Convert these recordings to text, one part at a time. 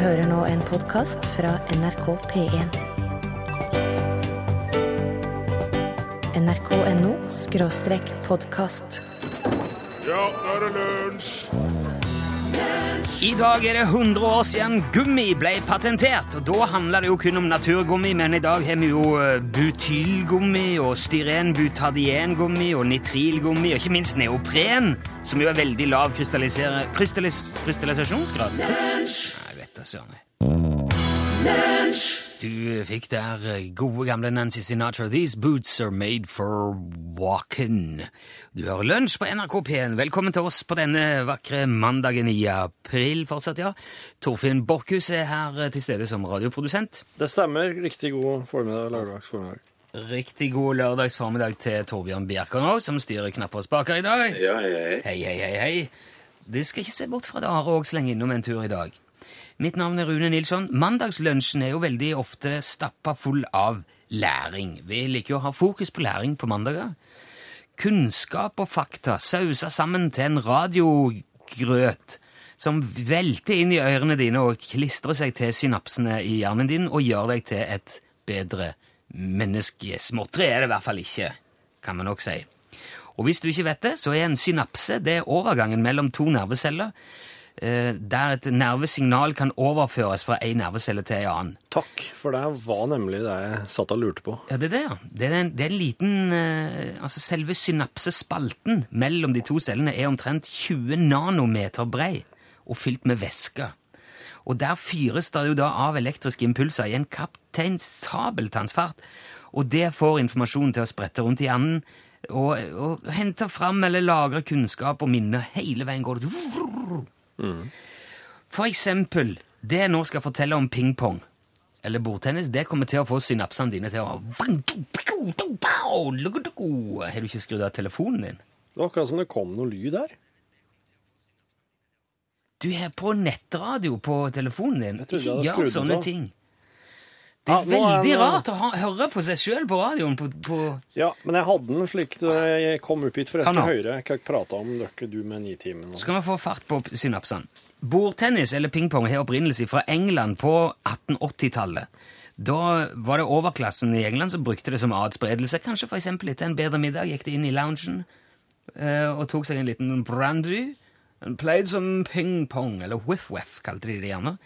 hører nå en podkast fra NRK P1. nrk.no skråstrek podkast. Ja, nå er det lunsj! I dag er det 100 år siden gummi ble patentert, og da handler det jo kun om naturgummi, men i dag har vi jo eh, butylgummi og styrenbutadiengummi og nitrilgummi, og ikke minst neopren, som jo er veldig lav krystallis, krystallisasjonsgrad. Jeg da, søren. meg. Du fikk der eh, gode gamle Nancy Sinatra. These boots are made for walking. Du hører Lunsj på NRK P1. Velkommen til oss på denne vakre mandagen i april fortsatt, ja. Torfinn Borchhus er her eh, til stede som radioprodusent. Det stemmer. Riktig god formiddag. Lørdags formiddag. Riktig god lørdags formiddag til Torbjørn Bjerkan òg, som styrer knapper og spaker i dag. Ja, hei, hei. Hei, hei, hei, hei. Du skal ikke se bort fra det, Are òg slenger innom en tur i dag. Mitt navn er Rune Nilsson. Mandagslunsjen er jo veldig ofte stappa full av læring. Vi liker jo å ha fokus på læring på mandager. Kunnskap og fakta sausa sammen til en radiogrøt som velter inn i ørene dine og klistrer seg til synapsene i hjernen din og gjør deg til et bedre menneske. Småtteri er det i hvert fall ikke, kan man nok si. Og hvis du ikke vet det, så er en synapse det er overgangen mellom to nerveceller, der et nervesignal kan overføres fra en nervecelle til en annen. Takk, for det var nemlig det jeg satt og lurte på. Ja, det er det, ja. Det er en, det er en liten eh, Altså, selve synapsespalten mellom de to cellene er omtrent 20 nanometer brei og fylt med væske. Og der fyres det jo da av elektriske impulser i en kapteins sabeltannsfart, og det får informasjonen til å sprette rundt i hjernen og, og hente fram eller lagre kunnskap og minner. Hele veien går det For eksempel, det jeg nå skal fortelle om pingpong eller bordtennis, det kommer til å få synapsene dine til å Har du ikke skrudd av telefonen din? Det var akkurat som det kom noe lyd der. Du er på nettradio på telefonen din. Ikke gjør sånne ting. Det er veldig rart å ha, høre på seg sjøl på radioen. På, på Ja, men jeg hadde den slik da jeg kom opp hit, for jeg skulle høre. Jeg kan ikke prate om dere, du med Nitimen. Så skal vi få fart på synapsene. Bordtennis eller pingpong har opprinnelse fra England på 1880-tallet. Da var det overklassen i England som brukte det som adspredelse. Kanskje eksempel etter en bedre middag gikk de inn i loungen eh, og tok seg en liten brandy. Played som ping-pong, eller whiff-waff, kalte de det gjerne.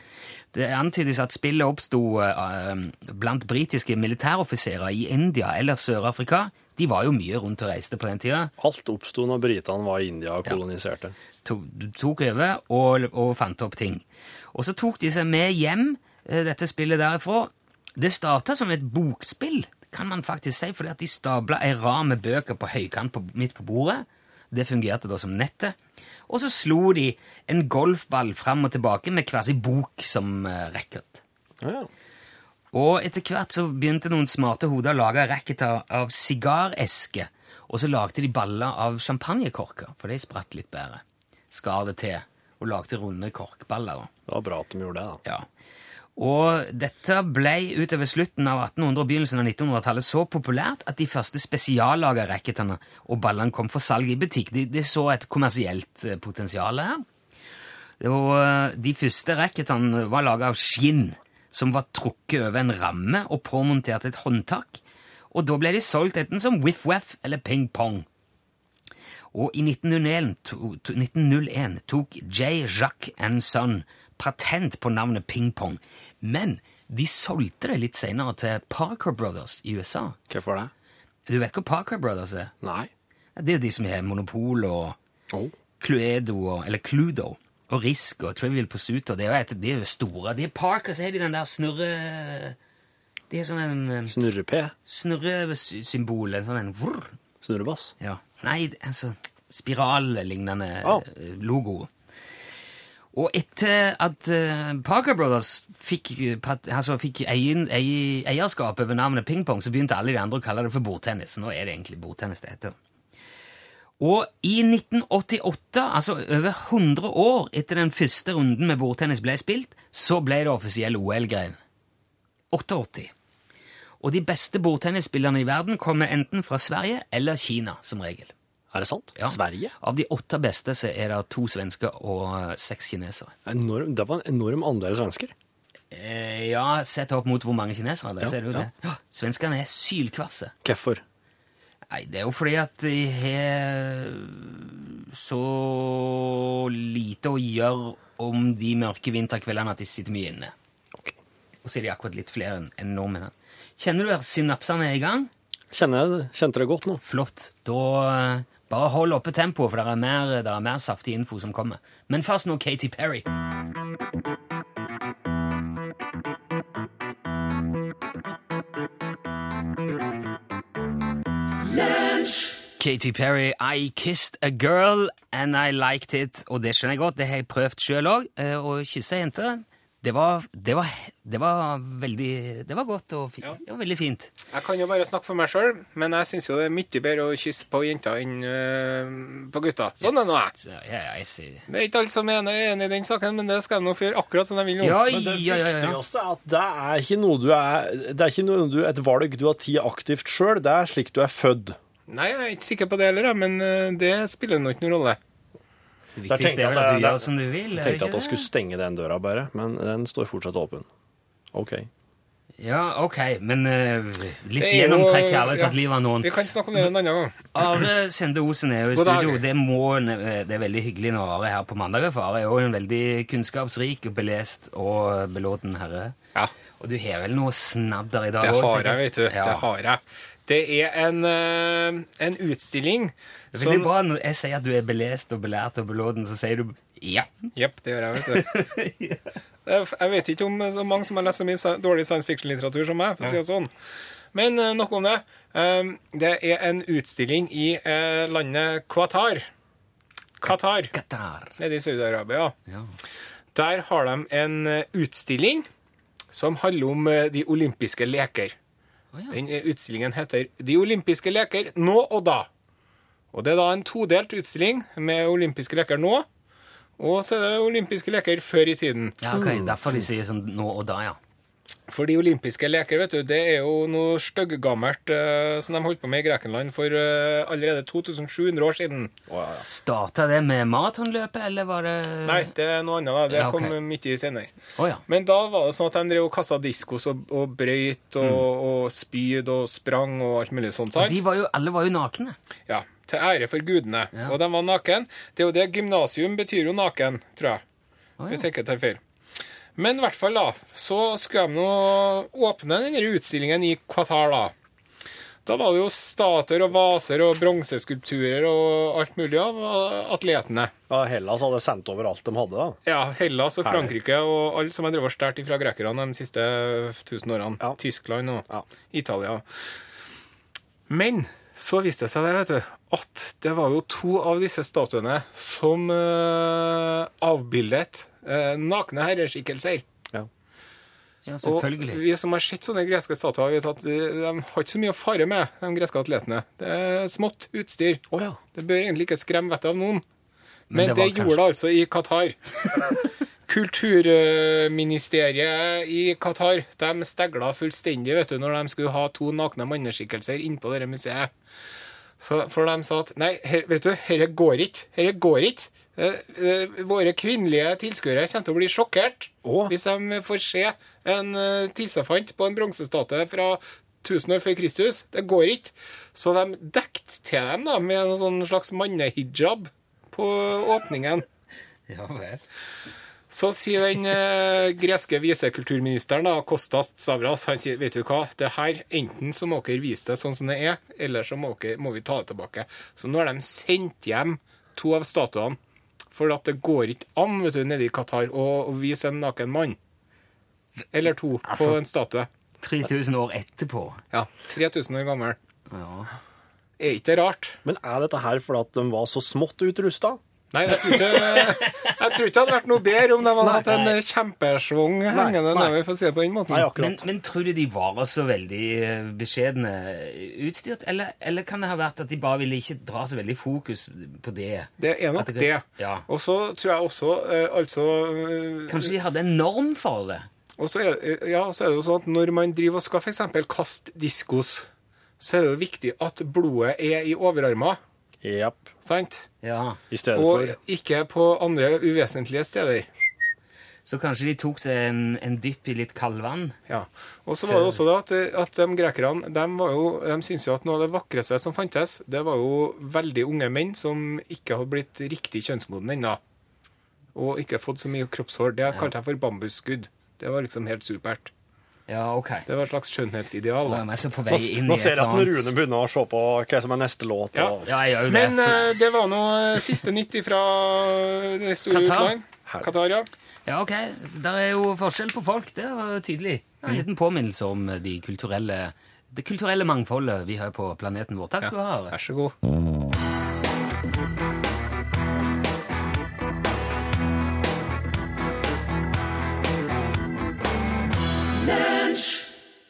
Det antydes at spillet oppsto uh, blant britiske militæroffiserer i India eller Sør-Afrika. De var jo mye rundt og reiste på den tida. Alt oppsto når britene var i India og koloniserte. tok, tok over og, og fant opp ting. Og så tok de seg med hjem, eh, dette spillet derifra. Det starta som et bokspill, kan man faktisk si, fordi at de stabla ei rad med bøker på høykant på, midt på bordet. Det fungerte da som nettet. Og så slo de en golfball fram og tilbake med hver sin bok som uh, racket. Ja, ja. Og etter hvert så begynte noen smarte hoder å lage racketer av sigareske, og så lagde de baller av champagnekorker, for de spratt litt bedre. Skar det til, og lagde runde korkballer. Det var bra at de gjorde det, da. Ja. Og dette ble utover slutten av 1800- og begynnelsen av 1900-tallet så populært at de første spesiallaga racketene og ballene kom for salg i butikk. De, de så et kommersielt eh, potensial her. Og eh, de første racketene var laga av skinn, som var trukket over en ramme og påmontert et håndtak. Og da ble de solgt enten som whiff-waff eller ping-pong. Og i 1901, to, to, 1901 tok J. Jacques and Son patent på navnet ping-pong. Men de solgte det litt senere til Parker Brothers i USA. Hvorfor det? Du vet hva Parker Brothers er? Nei. Det er jo de som har Monopol og Oh. Cluedo, og, eller Cludo og Risk og Trivial Pursuit. Og det er jo, de er jo store. De er Parker, så har de den der snurre... De har sånn en eh, Snurre-P. snurresymbol, en sånn en vrr. Snurrebass. Ja. Nei, altså spirallignende oh. logo. Og etter at eh, Parker Brothers fikk, eh, altså, fikk eien, eierskap over navnet pingpong, så begynte alle de andre å kalle det for bordtennis. Nå er det egentlig bordtennis det heter. Og i 1988, altså over 100 år etter den første runden med bordtennis ble spilt, så ble det offisiell OL-greien. 88. Og de beste bordtennisspillerne i verden kommer enten fra Sverige eller Kina, som regel. Er det sant? Ja. Sverige? Av de åtte beste så er det to svensker og eh, seks kinesere. Enorm, det var en enorm andel svensker. Eh, ja, sett opp mot hvor mange kinesere det er, Ja, ser du ja. det. Svenskene er sylkvasse. Hvorfor? Nei, det er jo fordi at de har så lite å gjøre om de mørke vinterkveldene at de sitter mye inne. Ok. Og så er de akkurat litt flere enn enn nordmennene. Kjenner du at synapsene er i gang? Kjenner jeg det? Kjente det godt nå? Flott. Da eh, bare hold oppe tempoet, for det er, mer, det er mer saftig info som kommer. Men først nå Katy Perry. Katy Perry, I kissed a girl and I liked it. Og det skjønner jeg godt, det har jeg prøvd sjøl òg. Å kysse ei jente, det var, det, var, det var veldig Det var godt og fi, det var veldig fint. Jeg kan jo bare snakke for meg sjøl, men jeg syns jo det er mye bedre å kysse på jenter enn øh, på gutter. Sånn er nå jeg. Ja, ja, jeg ser Det er ikke alle som er enig i den saken, men det skal de nå få gjøre akkurat som de vil nå. Ja, Men det ja, ja, ja. viktigste er at det er ikke noe du er Det er ikke noe du, et valg du har tatt aktivt sjøl, det er slik du er født. Nei, jeg er ikke sikker på det heller, men øh, det spiller nå ikke noen rolle. Det viktigste er vel at du gjør som du vil. Jeg tenkte at jeg skulle stenge den døra bare, men den står fortsatt åpen. OK. Ja, ok, men uh, litt jo- gjennomtrekk har aldri ja. tatt livet av noen. Vi kan snakke om det en annen gang. Are Sende Osen er jo i God studio. Det, må, det er veldig hyggelig når Are er her på mandag. for Are er jo en veldig kunnskapsrik, og belest og belåten herre. Ja, Og du har vel noe snadder i dag det har jeg, vet du. Ja. Det har jeg. Det er en, øh, en utstilling Det veldig bra når jeg sier at du er belest og belært og belåten, så sier du ja. Jepp, det gjør jeg, vet du. Jeg vet ikke om så mange som har lest så mye dårlig science fiction-litteratur som meg, for å si det sånn. Men eh, nok om det. Um, det er en utstilling i eh, landet Qatar. Qatar, Qatar. nede i Saudi-Arabia. Ja. Der har de en eh, utstilling som handler om eh, de olympiske leker. Å, ja. Den utstillingen heter De olympiske leker nå og da. Og det er da en todelt utstilling med olympiske leker nå, og så er det olympiske leker før i tiden. ja, ok. Derfor de sier sånn nå og da, ja. For de olympiske leker, vet du, det er jo noe stygggammelt uh, som de holdt på med i Grekenland for eh, allerede 2700 år siden. Starta det med maratonløpet, eller var det Nei, det er noe annet. da. Det Ja, okay. kom mye senere. Oh, ja. Men da var det sånn at de drev og kasta diskos og, og brøyt og, Mm. og spyd og sprang og alt mulig sånt. sant? De var jo, alle var jo nakne. Ja, Til ære for gudene. Ja. Og de var naken. Det er jo det gymnasium betyr jo naken, tror jeg. Oh, ja. Hvis jeg ikke tar feil. Men i hvert fall, da, så skulle de nå åpne denne utstillingen i Qatar, da. Da var det jo statuer og vaser og bronseskulpturer og alt mulig av atletene. Ja, Hellas hadde sendt over alt de hadde, da. Ja, Hellas og. Frankrike og alle som har drevet stjålet fra grekerne de siste tusen årene. Ja. Tyskland og Ja. Italia. Men så viste det seg det, vet du, at det var jo to av disse statuene som uh, avbildet uh, nakne herreskikkelser. Ja. Ja, Og vi som har sett sånne greske statuer, vet at de, de har ikke så mye å fare med, de greske atletene. Det er smått utstyr. Oh, ja. Det bør egentlig ikke skremme vettet av noen. Men Men, det det, kanskje- gjorde det altså i Qatar. Kulturministeriet i Qatar de stegla fullstendig vet du, når de skulle ha to nakne manneskikkelser innpå dette museet. Så, for de sa at nei, her, vet du, dette går ikke. Dette går ikke. Eh, eh, våre kvinnelige tilskuere kommer til å bli sjokkert oh. hvis de får se en uh, tissefant på en bronsestatue fra 1000 år før Kristus. Det går ikke. Så de dekket til dem da, med en sånn slags mannehijab på åpningen. Ja vel. Så sier den eh, greske visekulturministeren, da, Kostas Savras, han sier vet du hva, det her, enten så må dere vise det sånn som det er, eller så må, dere, må vi ta det tilbake. Så nå har de sendt hjem to av statuene, for at det går ikke an vet du, nede i Qatar å, å vise en naken mann. Eller to Altså- på en statue. 3000 år etterpå. Ja, 3000 år gammel. Ja. Er ikke det rart? Men er dette her fordi at de var så smått utrusta? Nei, jeg tror ikke, jeg tror ikke det hadde vært noe bedre om de hadde hatt en eh, kjempesvung hengende nedover, for å si det på den måten. Nei, Men, men tror du de var så veldig eh, beskjedne utstyrt, eller, eller kan det ha vært at de bare ville ikke dra så veldig fokus på det? Det er nok det. det. Ja. Og så tror jeg også eh, altså eh, Kanskje de hadde en norm for det? Og så er, eh, ja, så er det jo sånn at når man driver og skal f.eks. kaste diskos, så er det jo viktig at blodet er i overarmer. Japp. Sant? Ja. I stedet Og for ikke på andre uvesentlige steder. Så kanskje de tok seg en, en dypp i litt kaldvann? Ja. Og så var det også da at, at de grekerne de, var jo, de syntes jo at noe av det vakreste som fantes, det var jo veldig unge menn som ikke hadde blitt riktig kjønnsmoden ennå. Og ikke fått så mye kroppshår. Det kalte jeg for bambusskudd. Det var liksom helt supert. Ja, ok. Det var et slags skjønnhetsideal. Nå da. er på Nå, vei inn nå ser jeg at. Rune begynner å se på hva som er neste låt. Ja. Og... Ja, jeg gjør det. Men uh, det var nå eh, siste nytt fra det store utland. Qatar, ja. Ja, ok. Der er jo forskjell på folk. Det var tydelig. Ja, Mm. En liten påminnelse om de kulturelle, det kulturelle mangfoldet vi har på planeten vår. Takk skal du ha. Vær så god.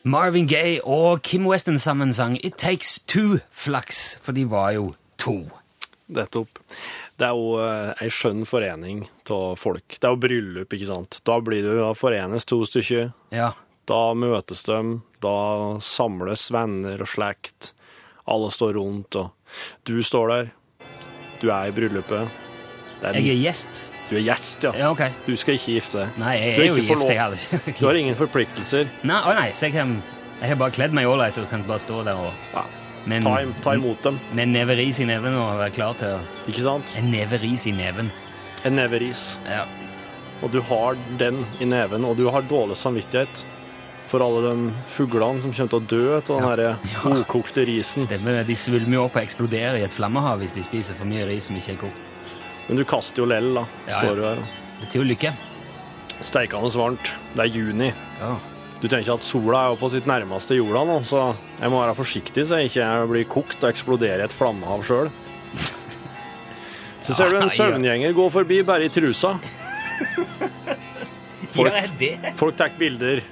Marvin Gaye og Kim Weston sammen sang It Takes Two Flaks, for de var jo to. Nettopp. Det er jo eh, ei skjønn forening av folk. Det er jo bryllup, ikke sant. Da blir det da forenes to stykker. Ja. Da møtes de, da samles venner og slekt. Alle står rundt, og du står der. Du er i bryllupet. Er Jeg er gjest. Du er gjest, ja. Ja, okay. Du skal ikke gifte deg. Nei, jeg er, er jo gift. Jeg hadde ikke Du har ingen forpliktelser. Nei, å nei, så jeg, kan, jeg har bare kledd meg ålreit og kan bare stå der og Ja. men, Ta, ta imot dem, med en neve ris i neven og være klar til å ikke sant? En neve ris i neven. En neveris. Ja. Og du har den i neven, og du har dårlig samvittighet for alle de fuglene som kommer til å dø av den der ukokte risen. Stemmer det. De svulmer jo opp og eksploderer i et flammehav hvis de spiser for mye ris som ikke er kokt. Men du kaster jo lell, da. Ja, Står du her. Det betyr jo lykke. Steikende varmt. Det er juni. Ja. Du tenker at sola er jo på sitt nærmeste jorda nå, så jeg må være forsiktig så jeg ikke blir kokt og eksploderer i et flammehav sjøl. Så ser du en søvngjenger gå forbi bare i trusa. Folk, folk tar bilder.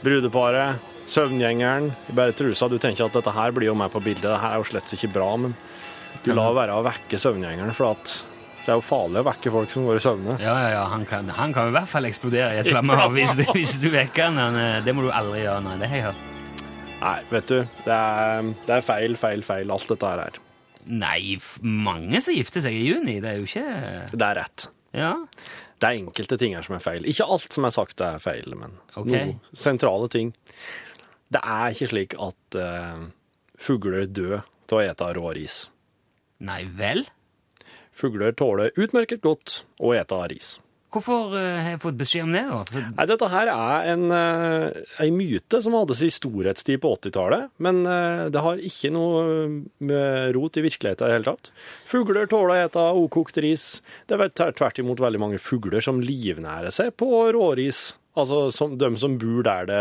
Brudeparet, søvngjengeren i bare trusa. Du tenker at dette her blir jo med på bildet. Det her er jo slett ikke bra, men du lar være å vekke søvngjengeren, for at det er jo farlig å vekke folk som går i søvne. Ja, ja, ja. Han kan, han kan i hvert fall eksplodere i et flammehav hvis, hvis du vekker han. Eh, Det må du aldri gjøre. Nei, det har jeg hørt. Nei, vet du, det er, det er feil, feil, feil, alt dette her er. Nei, mange som gifter seg i juni. Det er jo ikke Det er rett. Ja. Det er enkelte ting her som er feil. Ikke alt som er sagt er feil, men okay. noen sentrale ting. Det er ikke slik at uh, fugler dør til å ete rå ris. Nei vel? Fugler tåler utmerket godt å ete ris. Hvorfor eh, har jeg fått beskjed om det, da? Nei, dette her er en, uh, en myte som hadde sin storhetstid på 80-tallet, men eh, det har ikke noe rot i virkeligheten i det hele tatt. Fugler tåler å ete okokt ris. Det er tvert imot veldig mange fugler som livnærer seg på råris. Altså som, de som bor der det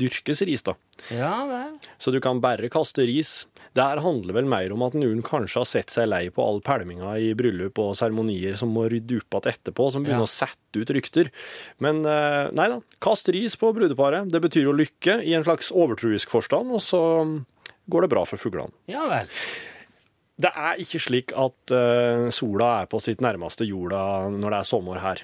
dyrkes ris, da. ja vel. Så du kan bare kaste ris. Det her handler vel mer om at noen kanskje har sett seg lei på all pælminga i bryllup og seremonier som må rydde opp igjen etterpå, som begynner Ja. å sette ut rykter. Men eh, nei da, kast ris på brudeparet. Det betyr jo lykke i en slags overtruisk forstand, og så går det bra for fuglene. Ja vel. Det er ikke slik at eh, sola er på sitt nærmeste jorda når det er sommer her.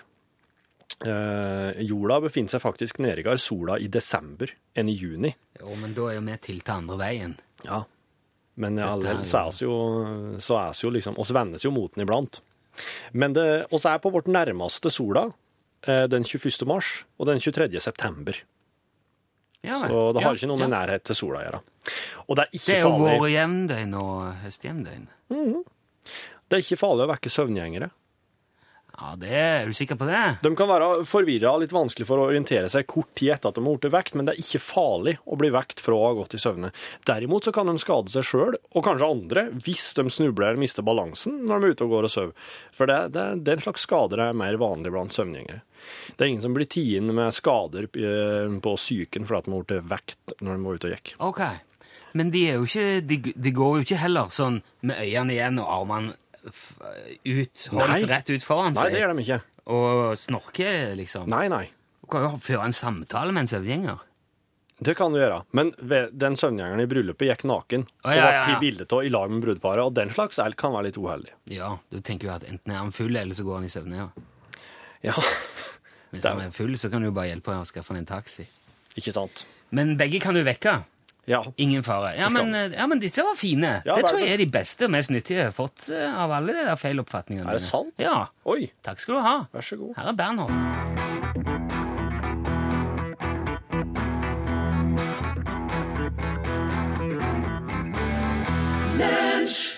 Eh, jorda befinner seg faktisk nærmere sola i desember enn i juni. Jo, men da er jo vi til til andre veien. Ja. Men allikevel så er vi jo, så er jo liksom oss vendes jo mot den iblant. Men det oss er på vårt nærmeste sola eh, den 21. mars og den 23. september. Ja. Så det har Ja, ikke noe med ja. nærhet til sola å gjøre. Og det er ikke farlig Det er jo farlig, våre jevndøgn og høstjevndøgn. det er ikke farlig å vekke søvngjengere. Ja, det er du sikker på det? De kan være forvirra og litt vanskelig for å orientere seg kort tid etter at de har blitt vekt, men det er ikke farlig å bli vekt fra å ha gått i søvne. Derimot så kan de skade seg sjøl, og kanskje andre, hvis de snubler eller mister balansen når de er ute og går og sover. For det, det, den slags skader er mer vanlig blant søvngjengere. Det er ingen som blir tatt inn med skader eh, på psyken fordi de har blitt vekt når de var ute og gikk. Ok. Men de, ikke, de, de går jo ikke heller sånn med øynene igjen og armene ut, holdt Nei. rett ut foran Nei, seg, det gjør de ikke. og snorker, liksom. Nei, nei. Du kan jo føre en samtale med en søvngjenger. Det kan du gjøre. Men ved, den søvngjengeren i bryllupet gikk naken Å, og ja, ble ja, ja. tatt bilde av i lag med brudeparet, og den slags er- kan være litt uheldig. Ja, du tenker jo at enten er han full, eller så går han i søvne, ja. Ja, Hvis han er full, så kan du jo bare hjelpe å skaffe han en taxi. ikke sant. Men begge kan du vekke. Ja. Ingen fare. Ja, men, eh, ja, men disse var fine. Ja, det tror jeg er de beste og mest nyttige jeg har fått eh, av alle de der feiloppfatningene Er det sant? Ja. Oi, Takk skal du ha. vær så god. Her er Bernhoft.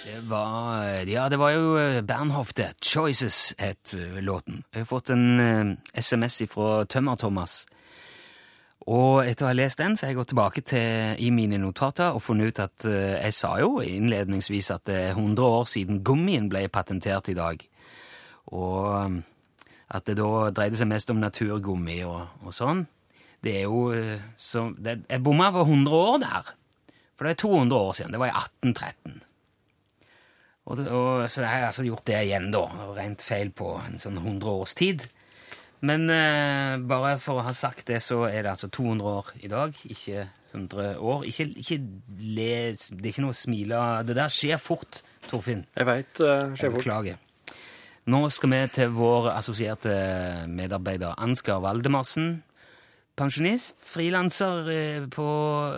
Det var, ja, det var jo eh, Bernhoft, det. 'Choices' het eh, låten. Jeg har fått en eh, SMS fra Tømmer-Thomas. Og etter å ha lest den, så har jeg gått tilbake til i mine notater og funnet ut at eh, jeg sa jo innledningsvis at det er 100 år siden gummien ble patentert i dag. Og eh, at det da dreide seg mest om naturgummi og, og sånn. Det er jo eh, så, det, Jeg bomma på 100 år der. For det er 200 år siden. Det var i 1813. Og, og, så jeg har altså gjort det igjen, da. Rent feil på en sånn 100 års tid. Men eh, bare for å ha sagt det, så er det altså 200 år i dag, ikke 100 år. Ikke, ikke les Det er ikke noe å smile av. Det der skjer fort, Torfinn. Jeg veit, uh, skjer fort. beklager. Nå skal vi til vår assosierte medarbeider Ansgar Valdemarsen. Pensjonist, frilanser eh, på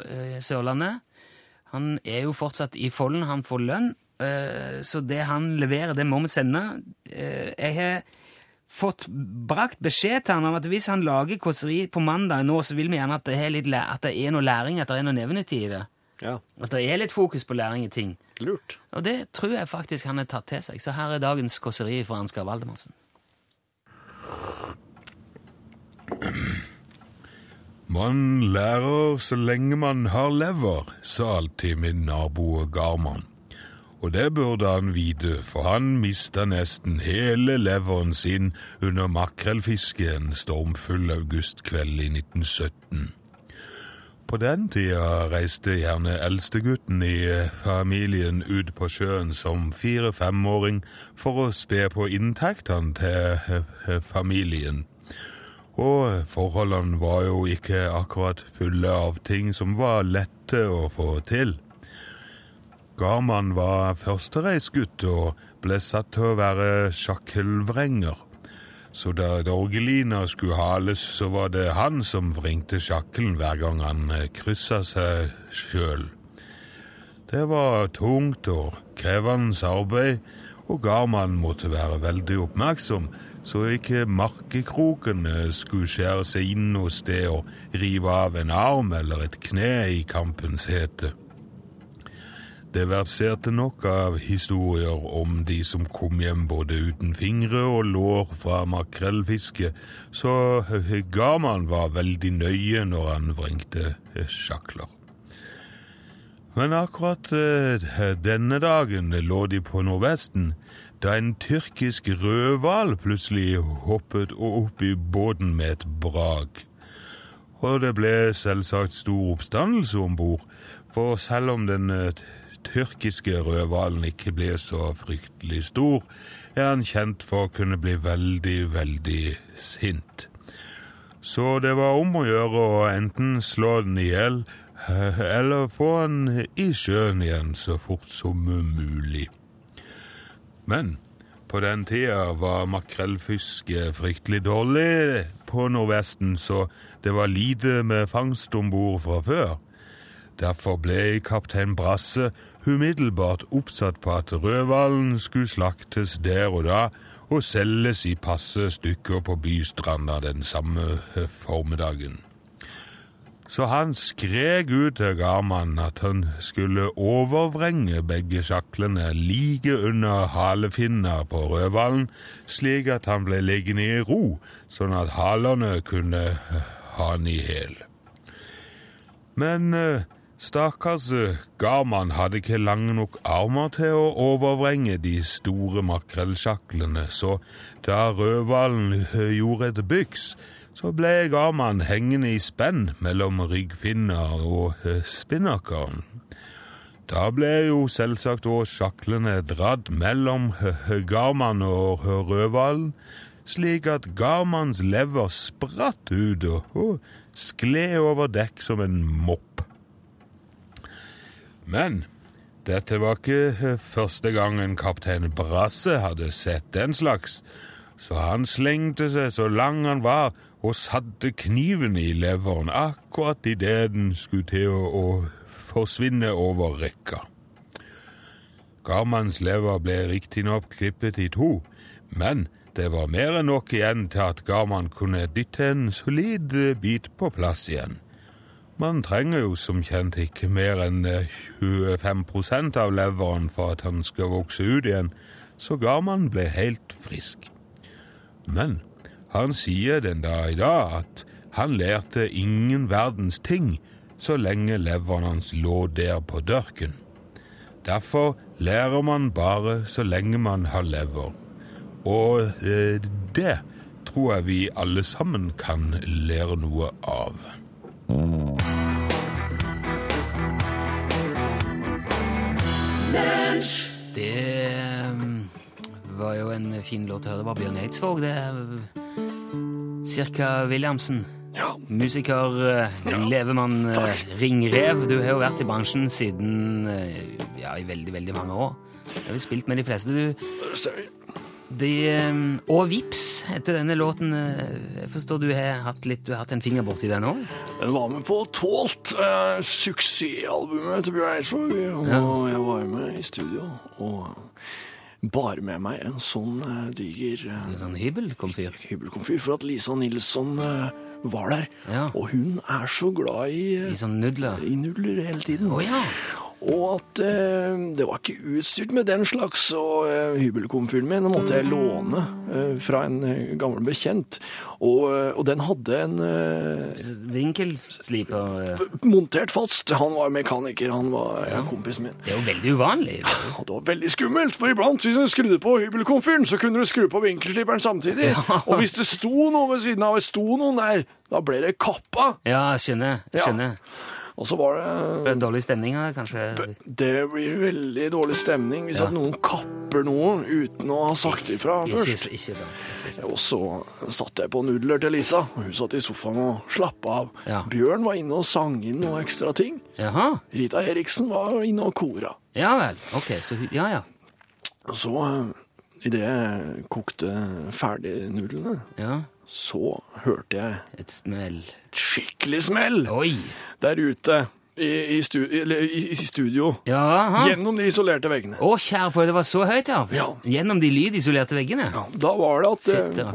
eh, Sørlandet. Han er jo fortsatt i folden, han får lønn. eh, Så det han leverer, det må vi sende. Eh, Jeg har fått brakt beskjed til han om at hvis han lager kåseri på mandag nå, så vil vi gjerne at det er, litt, at det er noe læring, at det er noe nevenyttig i det. Ja, At det er litt fokus på læring i ting. lurt. Og det tror jeg faktisk han har tatt til seg. Så her er dagens kåseri fra Ansgar Valdemarsen. Man lærer så lenge man har lever, sa alltid min nabo Garman. Og det burde han vite, for han mista nesten hele leveren sin under makrellfisket en stormfull augustkveld i 1917. På den tida reiste gjerne eldstegutten i familien ut på sjøen som fire-femåring for å spe på inntektene til familien. Og forholdene var jo ikke akkurat fulle av ting som var lette å få til. Garman var førstereisgutt og ble satt til å være sjakkelvrenger. Så da Dorgelina skulle hales, så var det han som vringte sjakkelen hver gang han eh, kryssa seg sjøl. Det var tungt og krevende arbeid, og Garman måtte være veldig oppmerksom, så ikke markekroken eh, skulle skjære seg inn noe sted og rive av en arm eller et kne i kampens hete. Det verserte nok av historier om de som kom hjem både uten fingre og lår fra makrellfiske, så Garman var veldig nøye når han vrengte sjakler. Men akkurat eh, denne dagen lå de på nordvesten, da en tyrkisk rødhval plutselig hoppet opp i båten med et brak. Og det ble selvsagt stor oppstandelse om bord, for selv om den eh, tyrkiske rødhvalen ikke ble så fryktelig stor, er han kjent for å kunne bli veldig, veldig sint. Så det var om å gjøre å enten slå den i hjel, eller få den i sjøen igjen så fort som mulig. Men på den tida var makrellfiske fryktelig dårlig på Nordvesten, så det var lite med fangst om bord fra før. Derfor ble kaptein Brasse umiddelbart oppsatt på at rødhvalen skulle slaktes der og da og selges i passe stykker på bystranda den samme eh, formiddagen. Så han skrek ut til Garman at han skulle overvrenge begge sjaklene like under halefinna på rødhvalen, slik at han ble liggende i ro, sånn at halerne kunne eh, ha han i hæl. Men eh, stakkars eh, Garman hadde ikke lange nok armer til å overvrenge de store makrellsjaklene, så da rødhvalen eh, gjorde et byks, så ble Garman hengende i spenn mellom ryggfinner og eh, spinnakeren. Da ble jo selvsagt òg sjaklene dratt mellom Garman og rødhvalen, slik at Garmans lever spratt ut og skled over dekk som en mopp. Men dette var ikke eh, første gangen kaptein Brasse hadde sett den slags, så han slengte seg så lang han var og satte kniven i leveren akkurat idet den skulle til å, forsvinne over rekka. Garmans lever ble riktignok klippet i to, men det var mer enn nok igjen til at Garman kunne dytte en solid bit på plass igjen. Man trenger jo som kjent ikke mer enn eh, 25% av leveren for at han skal vokse ut igjen, så man ble helt frisk. Men han sier den dag i dag at han lærte ingen verdens ting så lenge leveren hans lå der på dørken. Derfor lærer man bare så lenge man har lever. Og eh, det tror jeg vi alle sammen kan lære noe av. Det um, var jo en fin låt å høre. Det var Bjørn Eidsvåg, det. Cirka Williamsen. Ja. Musiker, ja. levemann, eh, takk. ringrev. Du har jo vært i bransjen siden eh, ja, i veldig, veldig mange år. Du har jo spilt med de fleste, du. De, um, og Vips etter denne låten. eh, Jeg forstår du har hatt litt, du har hatt en finger borti den òg? Den var med på Tålt, eh, suksessalbumet til Bjørn Eidsvåg. Og jeg var med i studio og bar med meg en sånn eh, diger eh, Sånn hybelkomfyr. hybelkomfyr for at Lisa Nilsson eh, var der. Ja. Og hun er så glad i, eh, I sånn nudler. i nudler hele tiden. Oh, ja. Og at eh, det var ikke utstyrt med den slags, og eh, hybelkomfyren min måtte jeg låne eh, fra en eh, gammel bekjent. Og, eh, og den hadde en eh, Vinkelsliper. eh, montert fast. Han var mekaniker, han var ja. kompisen min. Det er jo veldig uvanlig. Og det var veldig skummelt, for iblant hvis du skrudde på hybelkomfyren, så kunne du skru på vinkelsliperen samtidig. Og hvis det sto noe ved siden av, sto noen der, da ble det kappa. Ja, skjønner. Ja. Og så var det dårlig stemning kanskje? Det blir veldig dårlig stemning hvis Ja. at noen kapper noe uten å ha sagt ifra først. ikke sant. Ikke sant. Og så satt jeg på nudler til Lisa, og hun satt i sofaen og slappa av. Ja. Bjørn var inne og sang inn noen ekstra ting. Jaha. Rita Eriksen var inne og kora. Ja vel. Ok, så Ja, ja. Og så, idet jeg kokte ferdig nudlene, ja. så hørte jeg Et smell. Skikkelig smell Oi! der ute i, i, stu, i, i studio. Ja, Gjennom de isolerte veggene. Å, kjære, for det var så høyt, ja. Ja. Gjennom de lydisolerte veggene. Ja, da var det at eh,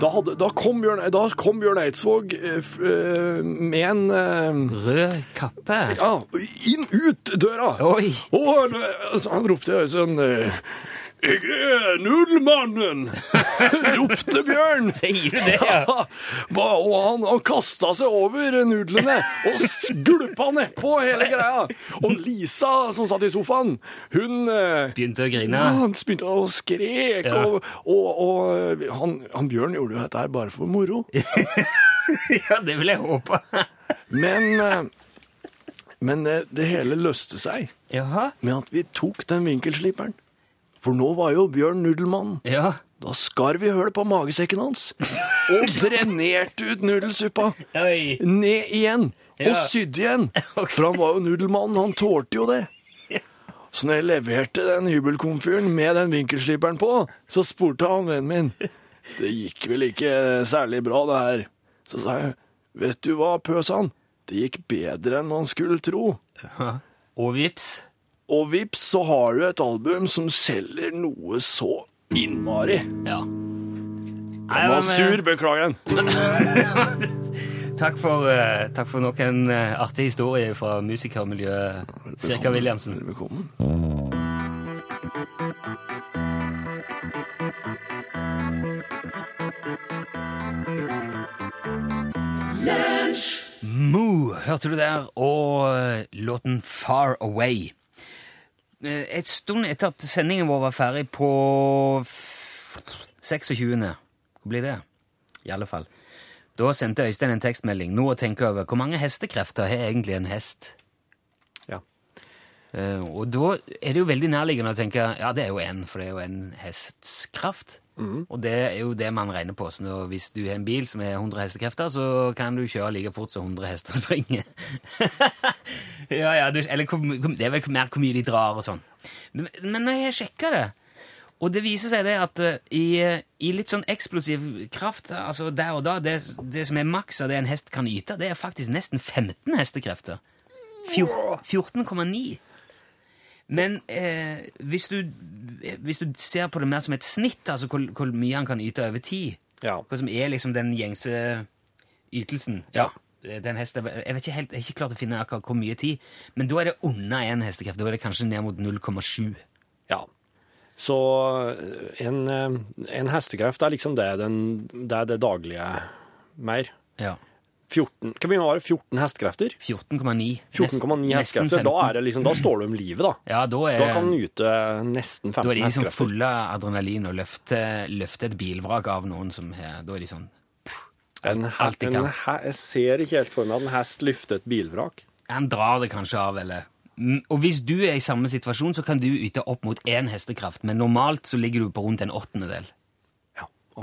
da, hadde, da, kom Bjørn, da kom Bjørn Eidsvåg eh, eh, med en Rød kappe. Ja, inn ut døra. Oi! Og han, altså, han ropte sånn Jeg er nudelmannen! ropte Bjørn. Sier du det, ja? Ja, og han, han kasta seg over nudlene og skulpa nedpå hele greia. Og Lisa, som satt i sofaen, hun eh, Begynte å grine. ja, han begynte å skrek, Ja. og, og, og han, han Bjørn gjorde jo dette her bare for moro. Ja, det vil jeg håpe. Men, eh, men det hele løste seg Jaha. med at vi tok den vinkelsliperen. For nå var jo Bjørn nudelmann. Ja. Da skar vi høl på magesekken hans og drenerte ut nudelsuppa. Oi. Ned igjen og Ja. sydde igjen. For han var jo nudelmannen, han tålte jo det. Så når jeg leverte den hybelkomfyren med den vinkelsliperen på, så spurte han vennen min Det gikk vel ikke særlig bra, det her. Så sa jeg, vet du hva, pøs han? Det gikk bedre enn man skulle tro. Og vips. Og vips, så har du et album som selger noe så innmari. Ja. Jeg var sur, beklager den. Takk for, eh, takk for nok en eh, artig historie fra musikermiljøet Cirka Williamsen. Velkommen. Moo, hørte du der, og eh, låten Far Away. Eh, Et stund etter at sendingen vår var ferdig på 26. Hvor blir det? I alle fall. Da sendte Øystein en tekstmelding. Nå å tenke over. Hvor mange hestekrefter har egentlig en hest? Ja. Eh, og da er det jo veldig nærliggende å tenke ja, det er jo én, for det er jo en hests kraft. Og det er jo det man regner på. Så hvis du har en bil som har 100 hestekrefter, så kan du kjøre like fort som 100 hester springer. ja, ja, du, eller det er vel mer hvor mye de drar og sånn. Men, men jeg sjekka det og det viser seg det at eh, i, eh, i litt sånn eksplosiv kraft, altså der og da, det, det som er maks av det en hest kan yte, det er faktisk nesten 15 hestekrefter. Fjor- 14,9. Men eh, hvis, du, hvis du ser på det mer som et snitt, altså hvor, hvor mye han kan yte over tid, Ja. hva som er liksom den gjengse ytelsen Ja. Den hesten, jeg vet ikke helt, jeg er ikke klart å finne akkurat hvor mye tid, men da er det under én hestekreft. Da er det kanskje ned mot 0,7. Ja. Så eh, en, eh, en hestekreft er liksom det, den, det er det daglige mer. Ja. 14, hva å være 14 hestekrefter? 14,9. 14,9 hestekrefter. Da, er det liksom, da står du om livet, da. Ja, da er, Da kan du nyte nesten 15 hestekrefter. da er de liksom fulle av adrenalin og løfter løfte et bilvrak av noen som har Da er de sånn En, he- alt de kan. jeg ser ikke helt for meg at en hest løfter et bilvrak. Han drar det kanskje av, eller Mm, Og hvis du er i samme situasjon, så kan du yte opp mot én hestekraft, men normalt så ligger du på rundt en åttendedel.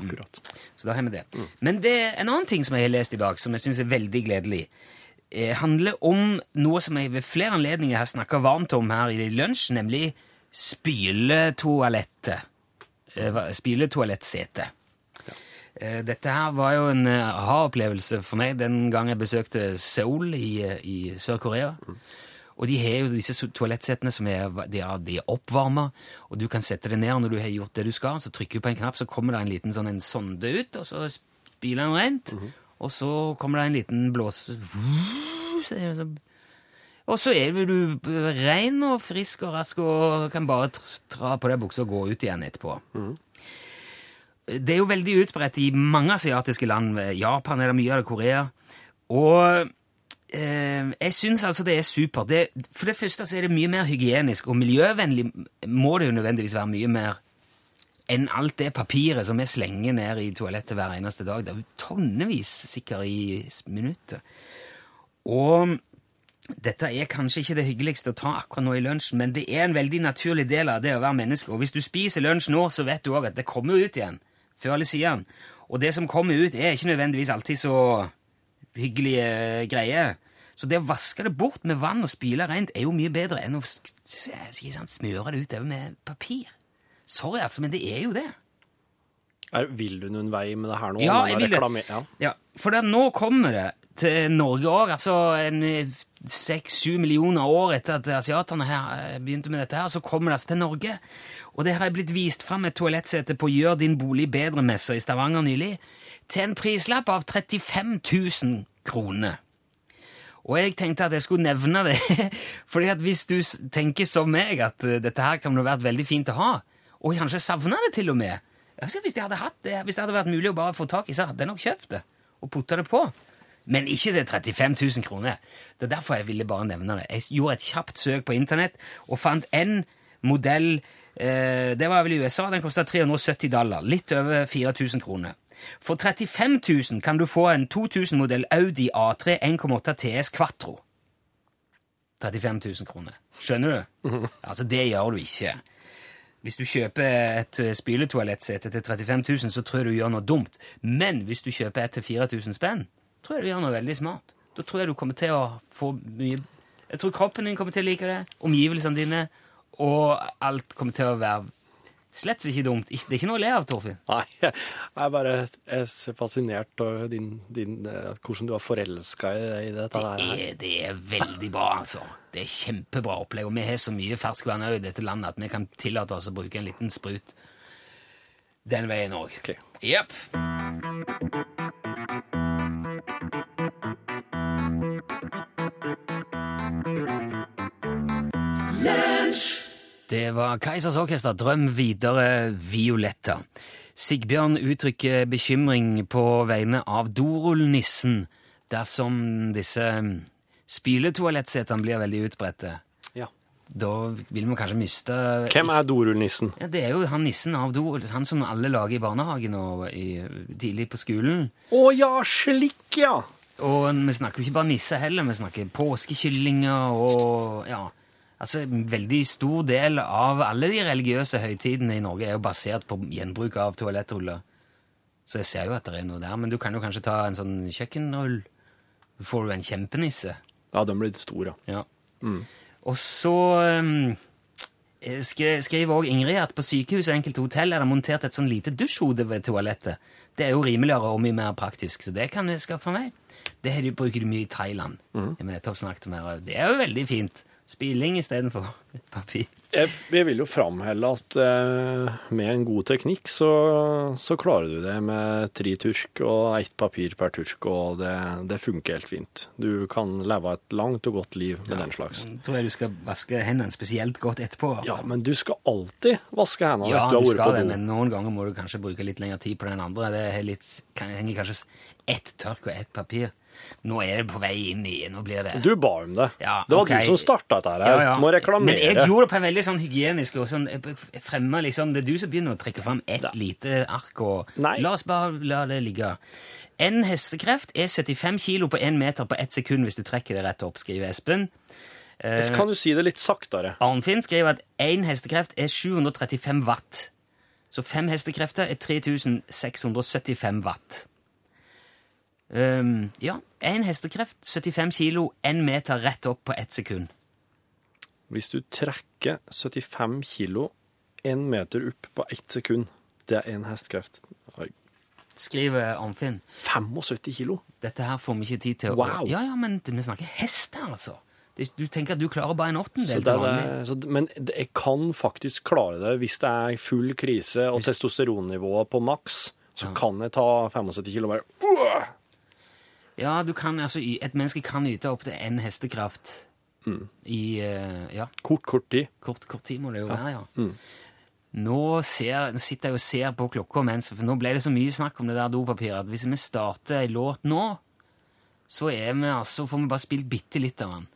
Ja, Mm. Så da har vi det. Men det er en annen ting som jeg har lest i dag, som jeg syns er veldig gledelig. Eh, handler om noe som jeg ved flere anledninger har snakka varmt om her i lunsj, nemlig spyletoalettet. Eh, Spyletoalettsete. Eh, Dette her var jo en eh, aha-opplevelse for meg den gang jeg besøkte Seoul i, eh, i Sør-Korea. Og de har jo disse toalettsettene som er, de er, de er oppvarma, og du kan sette det ned når du har gjort det du skal. Så trykker du på en knapp, så kommer det en liten sånn en sonde ut, og så spyler den rent. Og så kommer det en liten blås... Så er det så- Og så er du ren og frisk og rask og kan bare tra på deg buksa og gå ut igjen etterpå. Det er jo veldig utbredt i mange asiatiske land. Japan er det mye av det, Korea. Og eh, jeg syns altså det er supert. For det første så er det mye mer hygienisk, og miljøvennlig må det jo nødvendigvis være mye mer enn alt det papiret som vi slenger ned i toalettet hver eneste dag. Det er jo tonnevis sikkert i minuttet. Og dette er kanskje ikke det hyggeligste å ta akkurat nå i lunsjen, men det er en veldig naturlig del av det å være menneske. Og hvis du spiser lunsj nå, så vet du òg at det kommer ut igjen. Før eller siden. Og det som kommer ut, er ikke nødvendigvis alltid så hyggelige greier. Så det å vaske det bort med vann og spyle rent er jo mye bedre enn å smøre det utover med papir. Sorry, altså, men det er jo det. Er, vil du noen vei med det her nå? Ja, jeg vil det. Ja. Ja, for det, nå kommer det til Norge òg, altså en seks-sju millioner år etter at asiatene her eh, begynte med dette her, så kommer det altså til Norge. Og det har blitt vist fram et toalettsete på Gjør din bolig bedre-messa i Stavanger nylig, til en prislapp av 35 000 kroner. Og jeg tenkte at jeg skulle nevne det, fordi at hvis du tenker som meg at eh, dette her kan være veldig fint å ha, og kanskje savner det til og med, hvis det hadde hadde vært mulig å bare få tak i, så hadde jeg nok kjøpt det og putta det på. Men ikke til 35 000 kroner. Det er derfor jeg ville bare nevne det. Jeg gjorde et kjapt søk på internett og fant en modell eh, Det var vel i USA. Den kosta 370 dollar. Litt over 4000 kroner. For 35 000 kan du få en 2000-modell Audi A3 1,8 TS Quattro. 35 000 kroner. Skjønner du? Altså, det gjør du ikke. Hvis du kjøper et eh, spyletoalettsete til 35 000, så tror jeg du gjør noe dumt. Men hvis du kjøper et til 4000 spenn, tror jeg du gjør noe veldig smart. Da tror jeg du kommer til å få mye Jeg tror kroppen din kommer til å like det, omgivelsene dine, og alt kommer til å være slett ikke dumt. Det er ikke noe å le av, Torfinn. Nei, jeg er bare jeg er fascinert av din, din, eh, hvordan du har forelska i, i dette Det her. er, det er veldig bra, altså. Det er kjempebra opplegg. Og vi har så mye ferskvann i dette landet at vi kan tillate oss å bruke en liten sprut den veien òg. Jepp. Det var Keisers Orkester, Drøm videre, Violetta. Sigbjørn uttrykker bekymring på vegne av dorullnissen dersom disse mm, spyletoalettsetene blir veldig utbredte. Ja. Da vil vi kanskje miste Hvem er dorullnissen? ja, Det er jo han nissen av dorull. han som alle lager i barnehagen og i, tidlig på skolen. Å ja, slik, ja! Og vi snakker jo ikke bare nisse heller, vi snakker påskekyllinger og ja, altså en veldig stor del av alle de religiøse høytidene i Norge er jo basert på gjenbruk av toalettruller. Så jeg ser jo at det er noe der, men du kan jo kanskje ta en sånn kjøkkenrull. Så får du en kjempenisse. Ja, den blir stor, ja. Ja. Og så um, skriver også Ingrid at på sykehus og enkelte hotell er det montert et sånn lite dusjhode ved toalettet. Det er jo rimeligere og mye mer praktisk, så det kan jeg skaffe meg. Det bruker de mye i Thailand. Nettopp snakket om her. Det er jo veldig fint. Spilling istedenfor papir. Jeg, jeg vil jo framhelle at eh, med en god teknikk så, så klarer du det med tre turk og ett papir per turk, og det, det funker helt fint. Du kan leve et langt og godt liv med den slags. Jeg tror jeg du skal vaske hendene spesielt godt etterpå. Ja, men du skal alltid vaske hendene Ja, du har vært skal på det, do. men noen ganger må du kanskje bruke litt lengre tid på den andre. Det er litt, kan, henger kanskje ett tørk og ett papir. Nå er det på vei inn i Nå blir det Du ba om det. Ja, det var okay. du som starta dette her. Ja, ja. Må reklamere. Men jeg gjorde det på en veldig sånn hygienisk og sånn fremme, liksom Det er du som begynner å trekke fram ett lite ark og Nei. La oss bare la det ligge. En hestekreft er 75 kilo på én meter på ett sekund hvis du trekker det rett opp, skriver Espen. Eh, kan du si det litt saktere. Arnfinn skriver at én hestekreft er 735 watt. Så fem hestekrefter er 3675 watt. Ehm, ja, én hestekreft, 75 kilo, én meter rett opp på ett sekund. Hvis du trekker 75 kilo én meter opp på ett sekund, det er én hestekreft. Oi. Skriver Arnfinn. 75 kilo? Dette her får vi ikke tid til å Wow. Ja, ja, men vi snakker hester, altså. Du tenker at du klarer bare en åttendel til vanlig? men jeg kan faktisk klare det hvis det er full krise og testosteronnivået på maks. Så kan jeg ta 75 kilo og bare! Ja, du kan, altså, et menneske kan yte opptil én hestekraft Mm. i eh, ja, Kort, kort tid. kort, kort tid må det jo være, ja. Mm. Nå, ser, nå sitter jeg og ser på klokka mens For nå ble det så mye snakk om det der dopapiret at hvis vi starter ei låt nå, så er vi altså, får vi bare spilt bitte litt av den.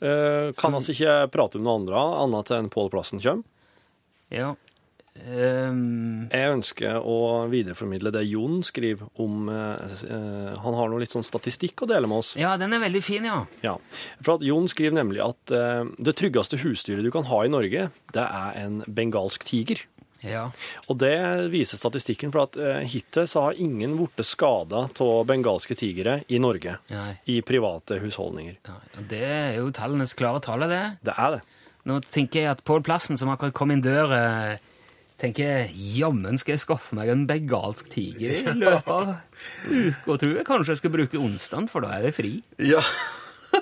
Eh, kan altså ikke prate om noe andre annet enn Pål Plassen kommer. Ja. Ehm, Jeg ønsker å videreformidle det Jon skriver om eh, eh, Han har noe litt sånn statistikk å dele med oss. ja, den er veldig fin, ja. Ja, for at Jon skriver nemlig at eh, det tryggeste husdyret du kan ha i Norge, det er en bengalsk tiger. Ja. Og det viser statistikken, for at eh, hittil så har ingen blitt skada av bengalske tigre i Norge. Nei. I private husholdninger. ja. Det er jo tallenes klare tale, det. Det er det. Nå tenker jeg at Pål Plassen, som akkurat kom inn døra, tenker jammen skal jeg skaffe meg en bengalsk tiger i løpet av uka, tror jeg. Kanskje jeg skal bruke onsdagen, for da er det fri. Ja.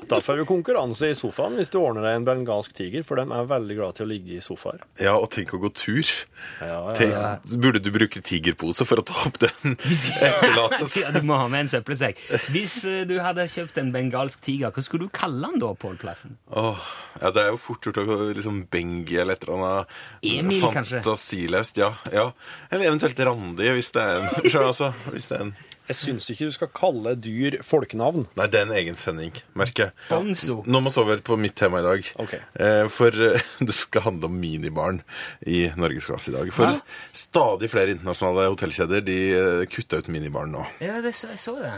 Da får du konkurranse i sofaen hvis du ordner deg en bengalsk tiger, for de er veldig glad til å ligge i sofaer. ja, og tenk å gå tur. Ja, ja, Tenk, Burde du bruke tigerpose for å ta opp den etterlatelsen? Ja, du må ha med en søppelsekk. Hvis eh, du hadde kjøpt en bengalsk tiger, hva skulle du kalle den da, Pål Plassen? Åh, ja, det er jo fort gjort å gå liksom Bengi eller et eller annet Emil, kanskje? fantasiløst. Ja, ja. Eller eventuelt Randi, hvis det er en. Skjønner, altså, hvis det er en. Jeg syns ikke du skal kalle dyr folkenavn. Nei, det er en egen sending, merker jeg. Bonzo. Nå må vi over på mitt tema i dag. Ok. Eh, For eh, det skal handle om minibarn i norgesklasse i dag. For stadig flere internasjonale hotellkjeder de kutta ut minibarn nå. Ja, det, så, jeg så det.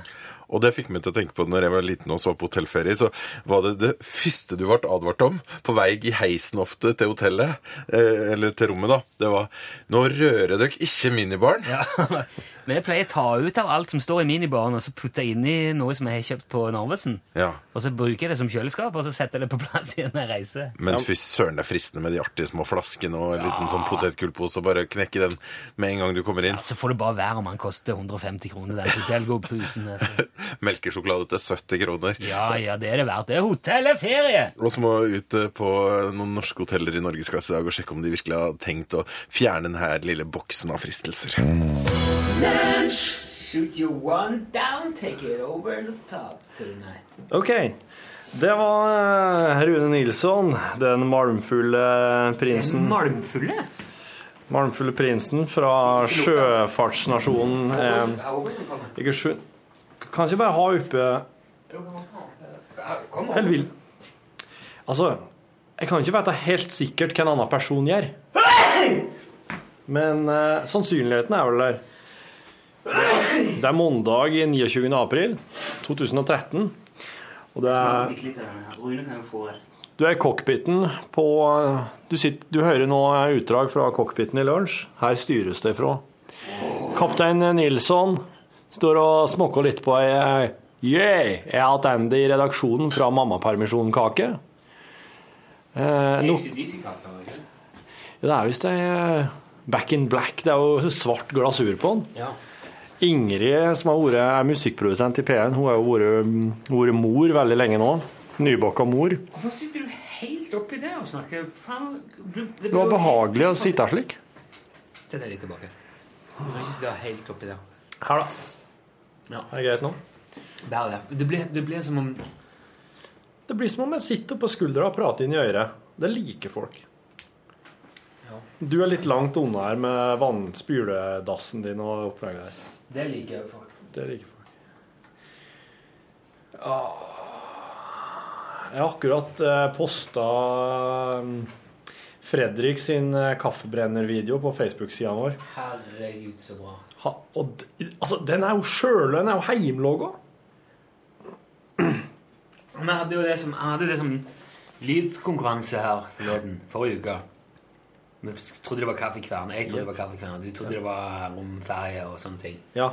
Og det fikk meg til å tenke på når jeg var liten og så på hotellferie, så var det det første du ble advart om på vei i heisen ofte til hotellet, eh, eller til rommet, da. Det var nå rører dere ikke minibarn. Ja. Men jeg pleier å ta ut av alt som står i minibaren, og så putte inn i noe som jeg har kjøpt på Narvesen. Ja. Og så bruker jeg det som kjøleskap, og så setter jeg det på plass igjen når jeg reiser. Men fy søren, det er fristende med de artige små flaskene og en liten sånn potetgullpose, og bare knekke den med en gang du kommer inn. Så får det bare være om han koster 150 kroner, den hotellgodpusen. Altså. Melkesjokolade til 70 kroner. Ja, ja, det er det verdt. Det er hotell eller ferie! Og så må vi ut eh, på noen norske hoteller i norgesklasse i dag og sjekke om de virkelig har tenkt å fjerne denne lille boksen av fristelser. Shoot you one down, take it over the top tonight. Ok. Det var eh, Rune Nilsson, den malmfulle prinsen. Malmfulle? Malmfulle prinsen fra sjøfartsnasjonen eh, Kan ikke bare ha oppe Helt. Altså, jeg kan ikke vite helt sikkert hva en annen person gjør. Men eh, sannsynligheten er vel der. Det er mandag 29. april 2013. Og det er. Du er i cockpiten på du, sitter, du hører nå utdrag fra cockpiten i lunsj. Her styres det fra. Kaptein Nilsson står og smokker litt på ei Yeah! Jeg er Andy i redaksjonen fra mammapermisjonkake. Eh, no, det er visst ei eh, Back in black. Det er jo svart glasur på den. Ja. Ingrid, som har vært, er musikkprodusent i P1, hun har jo vært, vært mor veldig lenge nå. Nybakka mor. Hvorfor sitter du helt oppi der og snakker? Faen, du, det, Det var behagelig å sitte slik. Se deg litt tilbake. Du ikke sitte helt oppi der. Her, da. Ja. Er det greit nå? Bare det. Det blir, det blir som om Det blir som om jeg sitter på skuldra og prater inn i øret. Det liker folk. Du er litt langt unna her med vannspyledassen din og opplegget der. Det liker jeg folk. Det liker folk. Ja Jeg har akkurat eh, posta Fredrik sin eh, kaffebrennervideo på Facebook-sida vår. Herregud, så bra. Ha, og d altså, den er jo sjøl, den er jo heimlogga. Vi hadde jo det som, hadde det som lydkonkurranse her forleden, forrige uke. Vi trodde det var kaffekvern. Jeg trodde det var kaffekvern. Du trodde det var romferje og sånne ting. Ja.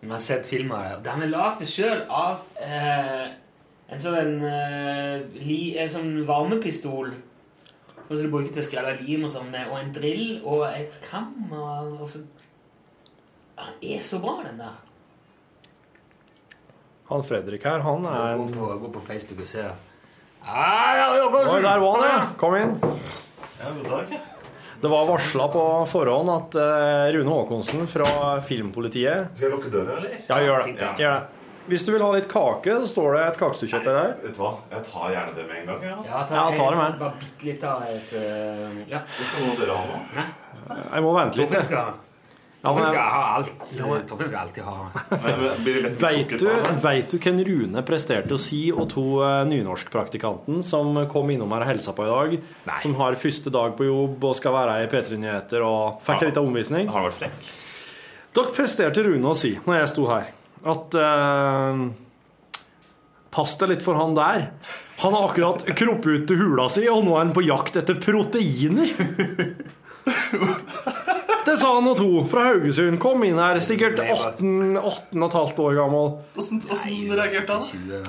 Vi har sett film av det. Den er lagd sjøl av eh, en sånn en, eh, li, en sånn varmepistol. Som du bruker til å skrelle lim og sånn, og en drill og et kam. Og, så Den er så bra, den der. Han Fredrik her, han er Gå på, gå på Facebook og se. Ah, ja, ja, Oi, der var han, ja. Kom inn. Ja, god dag. Det var varsla på forhånd at eh, Rune Haakonsen fra Filmpolitiet Skal jeg lukke døra, eller? Ja, gjør det. Fint, ja. Gjør det. Hvis du vil ha litt kake, så står det et kakestykke til deg. Vet du hva? Jeg tar gjerne det med en gang. Altså. Ja, Ja, ta det med. Bare bitte litt av et uh, Ja. Det skal dere ha nå. Jeg må vente litt. Jeg. Torfinn skal ha alt. Torfinn skal alltid ha Nei, Veit du, vet du hvem Rune presterte å si og to uh, nynorskpraktikanten som kom innom her og hilsa på i dag, som har første dag på jobb og skal være i P3 Nyheter og fikk litt av omvisning? Har vært flekk? Dere presterte Rune å si, når jeg sto her, at uh, Pass deg litt for han der. Han har akkurat kroppet ut til hula si, og nå er han på jakt etter proteiner. Det sa han og to fra Haugesund. Kom inn her, sikkert 18, 18 og et halvt år gammel. Åssen reagerte han?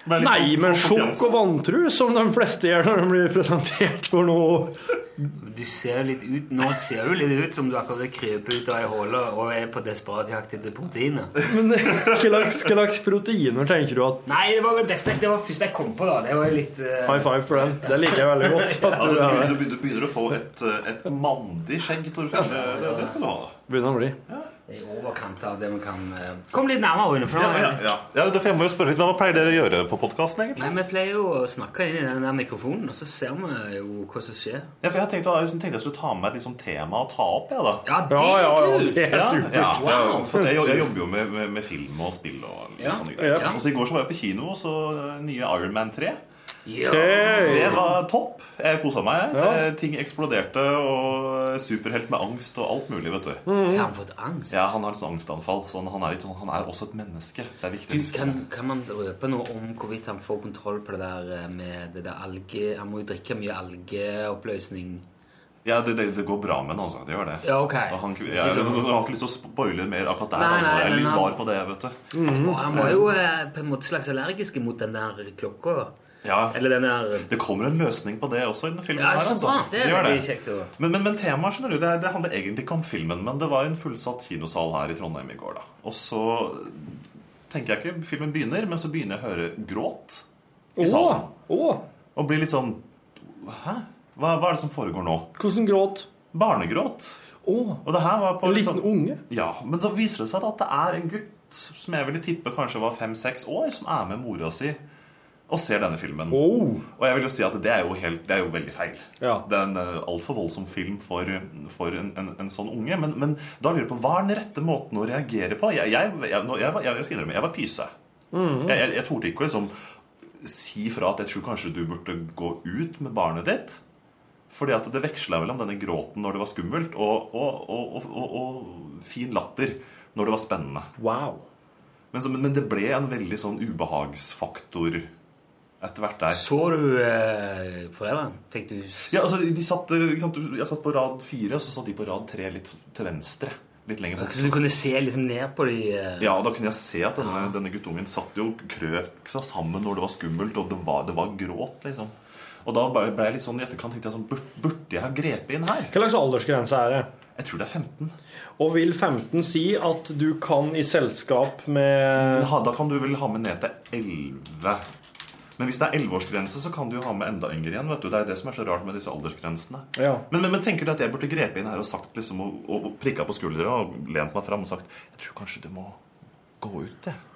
20, da. Ble litt Nei, men sjokk og vantro, som de fleste gjør når de blir presentert for noe. Du ser litt ut, Nå ser du litt ut som du akkurat har krøpet ut av ei hule og er på desperat jakt etter proteiner. Men hva slags, proteiner tenker du at Nei, det var vel best Det var først jeg kom på, da. Det var litt uh... High five for den. Det liker jeg veldig godt. At Altså, du er begynner, du begynner å få et, eh, et mandig skjegg, Torfinn. Det, det, det skal du ha. Begynner å bli. I overkant av det vi kan eh, Kom litt nærmere, Rune. For Ja, ja, ja. ja jeg må jo spørre litt, Hva pleier dere å gjøre på podkasten, egentlig? Nei, Vi pleier jo å snakke inn i den der mikrofonen, og så ser vi jo hva som skjer. Ja, for Jeg tenkte, jeg tenkte jeg skulle ta med et liksom, tema å ta opp. Jeg, da. Ja, det er kult! det er Ja, supert. ja, ja, for jeg, jeg jobber jo med, med, med film og spill og litt Ja, sånne greier. ja. Og så I går så var jeg på kino og så eh, nye Iron Man 3. Ja. Det var topp. Jeg kosa meg. Ja. Det- Ting eksploderte, og superhelt med angst og alt mulig. vet du Har han fått angst? Ja, Han har et angstanfall, så han er, litt, sånn- han er også et menneske. Det er viktig Du, kan, kan man røpe noe om hvorvidt han får kontroll på det der eh, med det der alge... Han må jo drikke mye algeoppløsning. Ja, det, det, det går bra med han, altså. Det gjør det. Ja, ok. Og han, Så- jeg, jeg, jeg, har ikke lyst til å spoile mer akkurat der. Nei, altså. Jeg er litt var på det, vet du. Mm. han var jo eh, på en måte slags allergisk mot den der klokka. Ja, Eller den der Det kommer en løsning på det også i denne filmen. Ja, her, altså. Det er det. kjekt å Men, men, men temaet skjønner du, det, det handler egentlig ikke om filmen, men det var en fullsatt kinosal her i Trondheim i går. da. Og så tenker jeg ikke filmen begynner, men så begynner jeg å høre gråt i Å! salen. Å! Og blir litt sånn Hæ? Hva, hva er det som foregår nå? Hvordan gråt? Barnegråt. Åh, Og det her var på En liten liten unge? Ja, men så viser det seg at det er en gutt som jeg ville tippe kanskje var fem-seks år, som er med mora si og ser denne filmen. Oh. Og jeg vil jo si at det er jo, helt, det er jo veldig feil. Ja. Det er en uh, altfor voldsom film for, for en, en, en sånn unge. Men, men da lurer jeg på hva er den rette måten å reagere på? Jeg, jeg, jeg, jeg, skal innrømme, jeg var pyse. Mm. Jeg, jeg, torde ikke å liksom si fra at jeg tror kanskje du burde gå ut med barnet ditt. Fordi at det veksla mellom denne gråten når det var skummelt, og, og, og, og, fin latter når det var spennende. Wow. Men, men det ble en veldig sånn ubehagsfaktor etter hvert der. Så du eh, foreldrene? Fikk du Ja, altså, de satt, eh, ikke sant, Jeg satt på rad fire, og så satt de på rad tre litt til venstre. Litt lenger bort. Så du kunne se liksom ned på de eh, Ja, Da kunne jeg se at denne, denne guttungen satt jo krøk seg sammen når det var skummelt, og det var, det var gråt, liksom. Og da ble ble jeg litt sånn i etterkant tenkte jeg sånn, bur- Burde jeg ha grepet inn her? Hva slags aldersgrense er det? Jeg tror det er 15. Og vil 15 si at du kan i selskap med da kan du vel ha med ned til 11. Men hvis det er 11-årsgrense, så kan du jo ha med enda yngre igjen. vet du. Det er det som er så rart med disse aldersgrensene. Ja. Men, men, men tenker du at jeg burde grepe inn her og sagt liksom, og, og prikka på skuldra og lent meg fram og sagt Jeg tror kanskje du må gå ut, jeg.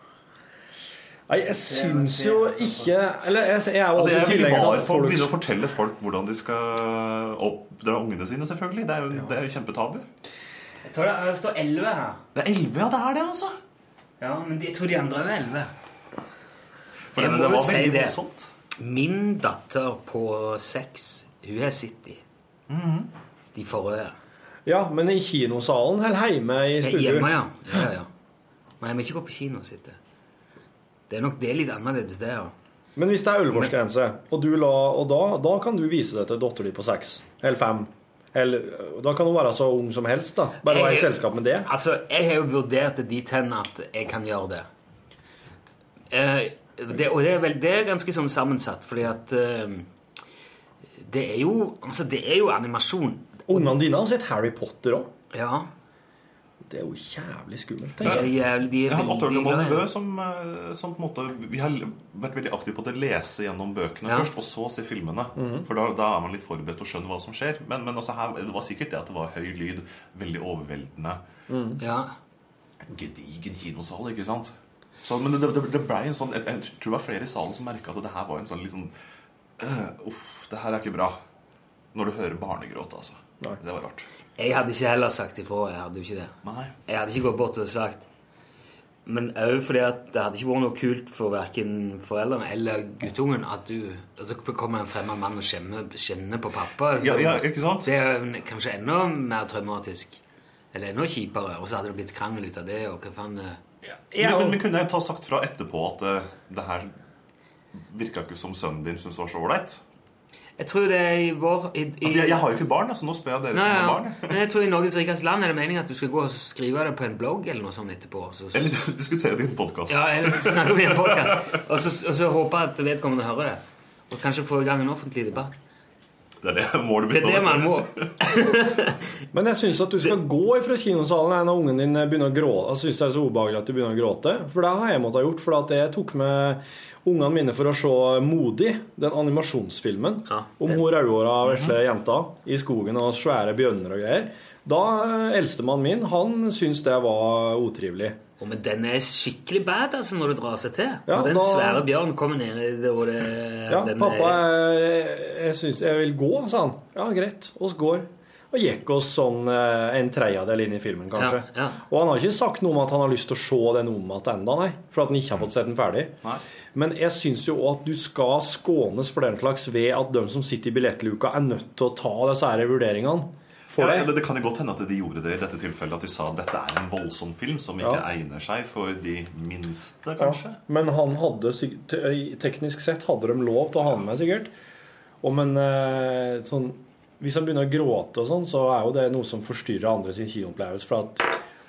Nei, jeg syns jo ikke Eller jeg, jeg er jo Altså, alltid vil tilhenger av at folk begynne å fortelle folk hvordan de skal oppdra ungene sine, selvfølgelig. Det er jo det er jo kjempetabu. Jeg tror det, det står 11 her. Det er 11, ja. Det er det, altså. Ja, men de, jeg tror de andre er 11. For Jeg det, må det jo var si veldig det. voldsomt. Min datter på seks, hun har City. Mhm. De forrige. Ja, men i kinosalen eller hjemme i studio? Hjemme, ja. ja, ja. Men jeg må ikke gå på kino og sitte. Det er nok det litt annerledes, det, ja. Men hvis det er 11-årsgrense, og, du la, og da, da kan du vise det til dattera di på seks eller fem eller, Da kan hun være så ung som helst, da. Bare være i selskap med det. Altså, jeg har jo vurdert det dit hen at jeg kan gjøre det. Eh, det og det er, vel, det er ganske sånn sammensatt, fordi at uh, Det er jo Altså, det er jo animasjon. Ungene dine har sett Harry Potter òg. Ja. Det er jo jævlig skummelt. Det er jævlig De Jeg er har en åtte veldig gammel nevø glade. som, eh, som på en måte Vi har vært veldig aktive på å lese gjennom bøkene Ja. først, og så se filmene. For da, da er man litt forberedt og skjønner hva som skjer. Men, men altså her, det var sikkert det at det var høy lyd, veldig overveldende. Ja. Gedigen kinosal, ikke sant? Så, men det, det, det ble en sånn Jeg, jeg tror det var flere i salen som merka at det her var en sånn litt sånn øh, Uff, det her er ikke bra. Når du hører barnegråt, altså. Nei. Det var rart. Jeg hadde ikke heller sagt ifra. Jeg hadde jo ikke det. Nei. Jeg hadde ikke gått bort og sagt Men òg fordi at det hadde ikke vært noe kult for verken foreldrene eller guttungen at du Og så kommer en fremmed mann og kjenner på pappa. Ja, ja, ikke sant? Det er kanskje enda mer traumatisk. Eller enda kjipere. Og så hadde det blitt krangel ut av det. Og hva faen eh. Ja, men, men, men kunne jeg ta sagt fra etterpå at uh, det her virka ikke som sønnen din syntes var så ålreit? Jeg tror det er i vår i, i, Altså, jeg, jeg har jo ikke barn, altså nå spør jeg dere Nei, som har barn. Men jeg tror i Norges rikeste land er det meningen at du skal gå og skrive det på en blogg eller noe sånt etterpå. Så, så. Eller diskutere det i en podkast. Ja, eller snakke med en podcast. Og så, og så håpe at vedkommende hører det. Og kanskje få i gang en offentlig debatt. Det er det målet Det er det man må. Men jeg syns at du skal gå ifra kinosalen når ungen din begynner å gråte. Jeg synes det er så ubehagelig at du begynner å gråte. For det har jeg måttet ha gjort. For at jeg tok med ungene mine for å se Modig, den animasjonsfilmen Ja, om hun rødhåra vesle jenta i skogen og svære bjørner og greier. Da eh, Eldstemannen min han syntes det var utrivelig. Å, men den er skikkelig bad altså, når det drar seg til. Ja, Når den da- svære bjørnen kommer ned i det, og det Ja, den, pappa, jeg, jeg syns jeg vil gå, sa han. Ja, greit. oss går. Og gikk oss sånn eh, en tredjedel inn i filmen, kanskje. Ja, ja. Og han har ikke sagt noe om at han har lyst til å se den om igjen ennå, nei. For at han ikke har fått sett den ferdig. Nei. Men jeg syns jo at du skal skånes for den slags ved at de som sitter i billettluka, er nødt til å ta disse her vurderingene for Ja, det, det kan jo godt hende at de gjorde det i dette tilfellet. At de sa at dette er en voldsom film som ikke Ja. egner seg for de minste, kanskje. Ja, men han hadde teknisk sett hadde de lov til å ha den med, sikkert. Og men eh, sånn Hvis han begynner å gråte og sånn, så er jo det noe som forstyrrer andre sin kinoopplevelse. For at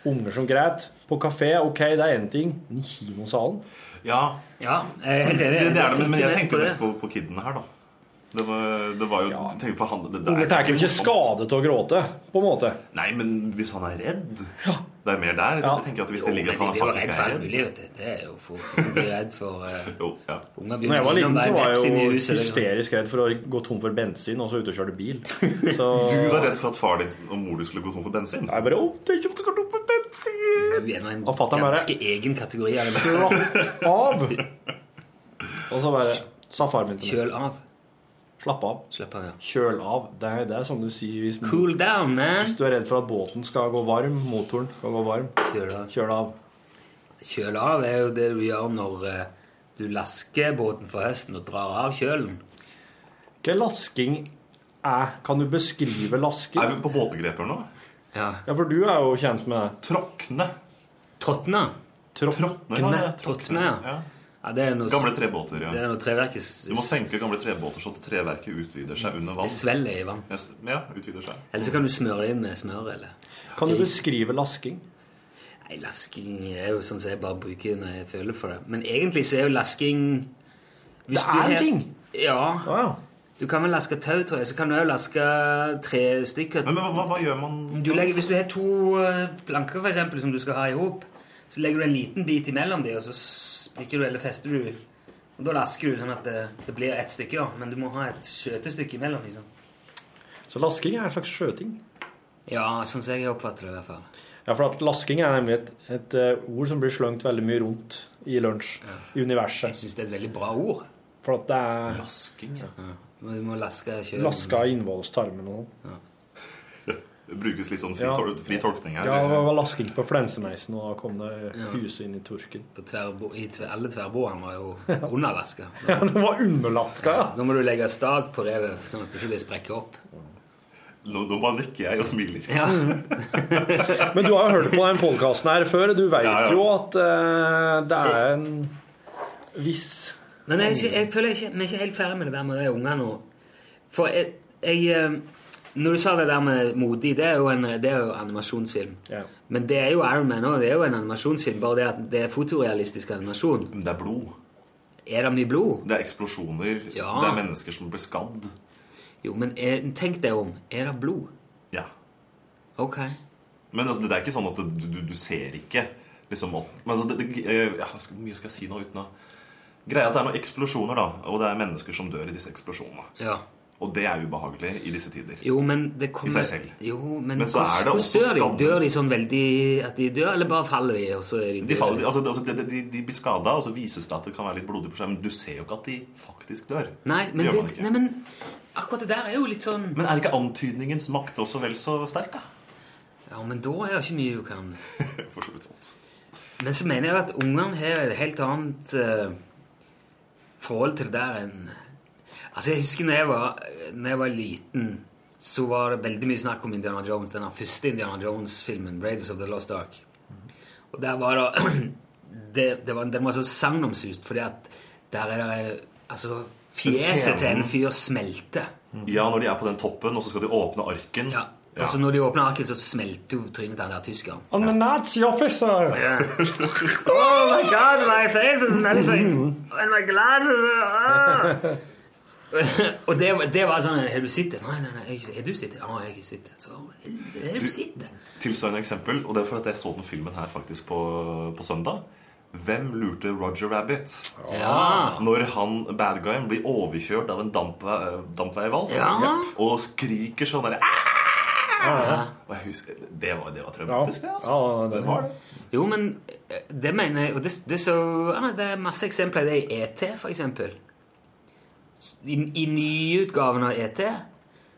unger som gråt på kafé, ok, det er én ting, men i kinosalen Ja, Ja, jeg er det, det er det, men, men jeg mest tenker mest på, på kidene her, da. Det var, det var jo Ja. tenk for han, det, det er Unger tar jo ikke skadet skade til å gråte, på en måte. Nei, men hvis han er redd Det er mer der. Ja. Jeg tenker at Hvis det ligger at han er faktisk er redd mulig, vet du. Det er jo for å bli redd for uh, Jo, ja. Unger Når jeg var liten, så var jeg jo huset, hysterisk redd for å gå tom for bensin, og så ute og kjøre bil. Så Du var redd for at far din og mor din skulle gå tom for bensin? Jeg bare Å, tenk om du går tom for bensin! Du er nå en ganske egen kategori av det meste. Av! Og så bare sa far min til meg Kjøl av. Slapp av. Slapp av, ja. Kjøl av. Det er, det er sånn du sier hvis, Cool down, man. hvis du er redd for at båten skal gå varm, motoren skal gå varm. Kjøl av. Kjøl av. Kjøl av er jo det du gjør når eh, du lasker båten for høsten og drar av kjølen. Hva lasking er? Kan du beskrive lasking? Er vi på båtbegreper nå? Ja. Ja, for du er jo kjent med. Tråkne. Tråtne. Tråkne, ja, ja, Tråkne, ja. det er noe, Gamle trebåter, det ja. er noe Du må senke gamle trebåter så at treverket utvider seg under vann. Det svelger i vann. Ja, Ja, utvider seg. Eller så kan du smøre det inn med smør. eller... Kan du beskrive lasking? Nei, lasking er jo sånn som jeg bare bruker når jeg føler for det. Men egentlig så er jo lasking Det er en ting! Ja. Ja, ja. Du kan vel laske tau, tror jeg. Så kan du òg laske tre stykker. Men, men hva, hva gjør man Du legger, hvis du har to eh, planker for eksempel, som du skal ha i hop, så legger du en liten bit imellom dem, og så eller fester du. Og Da lasker du sånn at det, det blir ett stykke, da. men du må ha et skjøtestykke imellom. liksom. Så lasking er en slags skjøting. Ja, sånn som jeg oppfatter det i hvert fall. Ja, for at lasking er nemlig et, et eh, ord som blir slengt veldig mye rundt i lunsj, i Jeg universet. syns det er et veldig bra ord. For at det er Lasking, ja. Du må, du må laske kjølen. laska innvollstarmen og sånn. Det brukes litt sånn fri, Ja. tol fri tolkning her. Ja, det var lasking på flensemeisen, og da kom det Ja. huset inn i turken. På tverrbo, i tver, alle tverrboene var jo underlaska. Ja, det var underlaska, ja. Nå må du legge stat på revet, sånn at det ikke sprekker opp. Nå, nå bare nikker jeg og smiler. Ja, Men du har jo hørt på den podkasten her før. Du vet Ja, ja. jo at uh, det er en viss Men jeg, jeg føler ikke, vi er ikke helt ferdig med det der med de ungene nå. For jeg, jeg eh, Når du sa det der med modig, det er jo en det er jo animasjonsfilm. Ja. Men det er jo Iron Man òg. Det er jo en animasjonsfilm, bare det at det er fotorealistisk animasjon. Men det er blod. Er det mye blod? Det er eksplosjoner. Ja. Det er mennesker som blir skadd. Jo, men er, tenk deg om. Er det blod? Ja. Ok. Men altså, det er ikke sånn at du, du, du ser ikke liksom at, Men altså, det, det, eh, ja, Hvor mye skal jeg si nå uten å Greia at det er noen eksplosjoner, da. Og det er mennesker som dør i disse eksplosjonene. Ja. Og det er ubehagelig i disse tider. Jo, men det kommer seg selv. Jo, men, Men så er det også dør de? Dør de sånn veldig at de dør, eller bare faller de, og så er de De, faller, altså, altså, de, de, de blir skada, og så vises det at det kan være litt blodig på seg. Men du ser jo ikke at de faktisk dør. Nei, men, gjør man ikke. nei, men akkurat det der er jo litt sånn Men er ikke antydningens makt også vel så sterk, da? Ja, men da er det ikke mye du kan For så vidt sant. Men så mener jeg at ungene har et helt annet uh, forhold til det der enn Altså, jeg husker når jeg var, når jeg var liten, så var det veldig mye snakk om Indiana Jones, denne første Indiana Jones-filmen, 'Raiders of the Lost Ark'. Og der var det, det, det var, Den var så sagnomsust, fordi at der er det Altså, fjeset til en fyr smelter. Ja, når de er på den toppen, og så skal de åpne arken. Ja. Altså, når de åpner arket, så smelter jo trynet til han der tyskeren. I'm a Nazi officer! Oh my god, my face is melting! And my glasses are... Og det, var- det var sånn Har du sett det? Nei, nei, nei. jeg har du sett det? Ja, jeg har ikke sett det. Så, har du sett det? Tilsvarende eksempel, og det er for at jeg så den filmen her faktisk på, på søndag. Hvem lurte Roger Rabbit? Ja. Når han, bad guyen, blir overkjørt av en dampve- dampveivals Ja. og skriker sånn derre ja. Og jeg husker, Det var, det var traumatisk, det. altså. ja, det var det. Jo, men eh, det mener jeg Og det, det, er så, ja, det er masse eksempler i det i ET, for eksempel. I, i nyutgaven av ET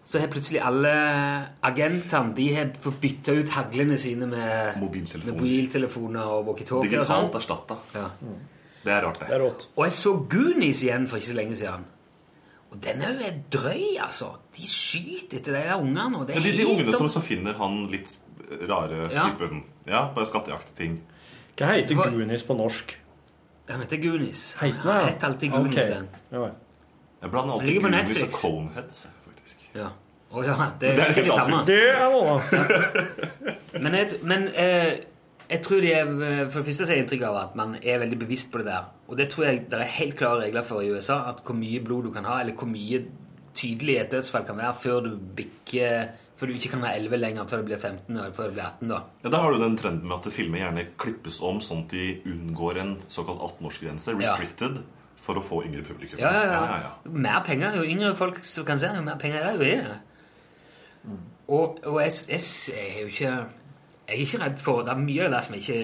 så har plutselig alle agentene De har fått bytta ut haglene sine med Mobiltelefoner. med mobiltelefoner og walkietalkie. Digitalt erstatta. Ja. Det er rart, Det det. er rått. Og jeg så Goonies igjen for ikke så lenge siden. Og den er jo drøy, altså. De skyter etter de der ungene. Og det er Men de, de ungene som så finner han litt rare Ja. typen Ja, på skattejaktting. Hva heter Hva- Goonies på norsk? Den heter Goonies. Heter ja. Jeg heter alltid Goonies, okay. den. Ja. Jeg blander alltid Goonies og Coneheads, faktisk. Ja. Oh, ja, det, Det er ikke helt det samme. Det er noe. Men, jeg, men eh, jeg tror de er, eh, for det første har jeg inntrykk av at man er veldig bevisst på det der. Og det tror jeg det er helt klare regler for i USA, at hvor mye blod du kan ha, eller hvor mye tydelig et dødsfall kan være før du bikker Før du ikke kan være 11 lenger, før du blir 15 eller før du blir 18. da. Ja, Da har du den trenden med at filmer gjerne klippes om sånn at de unngår en såkalt 18-årsgrense, restricted, for å få yngre publikum. Ja, ja, ja. Mer penger. Jo yngre folk som kan se jo mer penger er det jo i det. Og, og jeg, jeg, jeg er jo ikke Jeg er ikke redd for Det er mye av det som ikke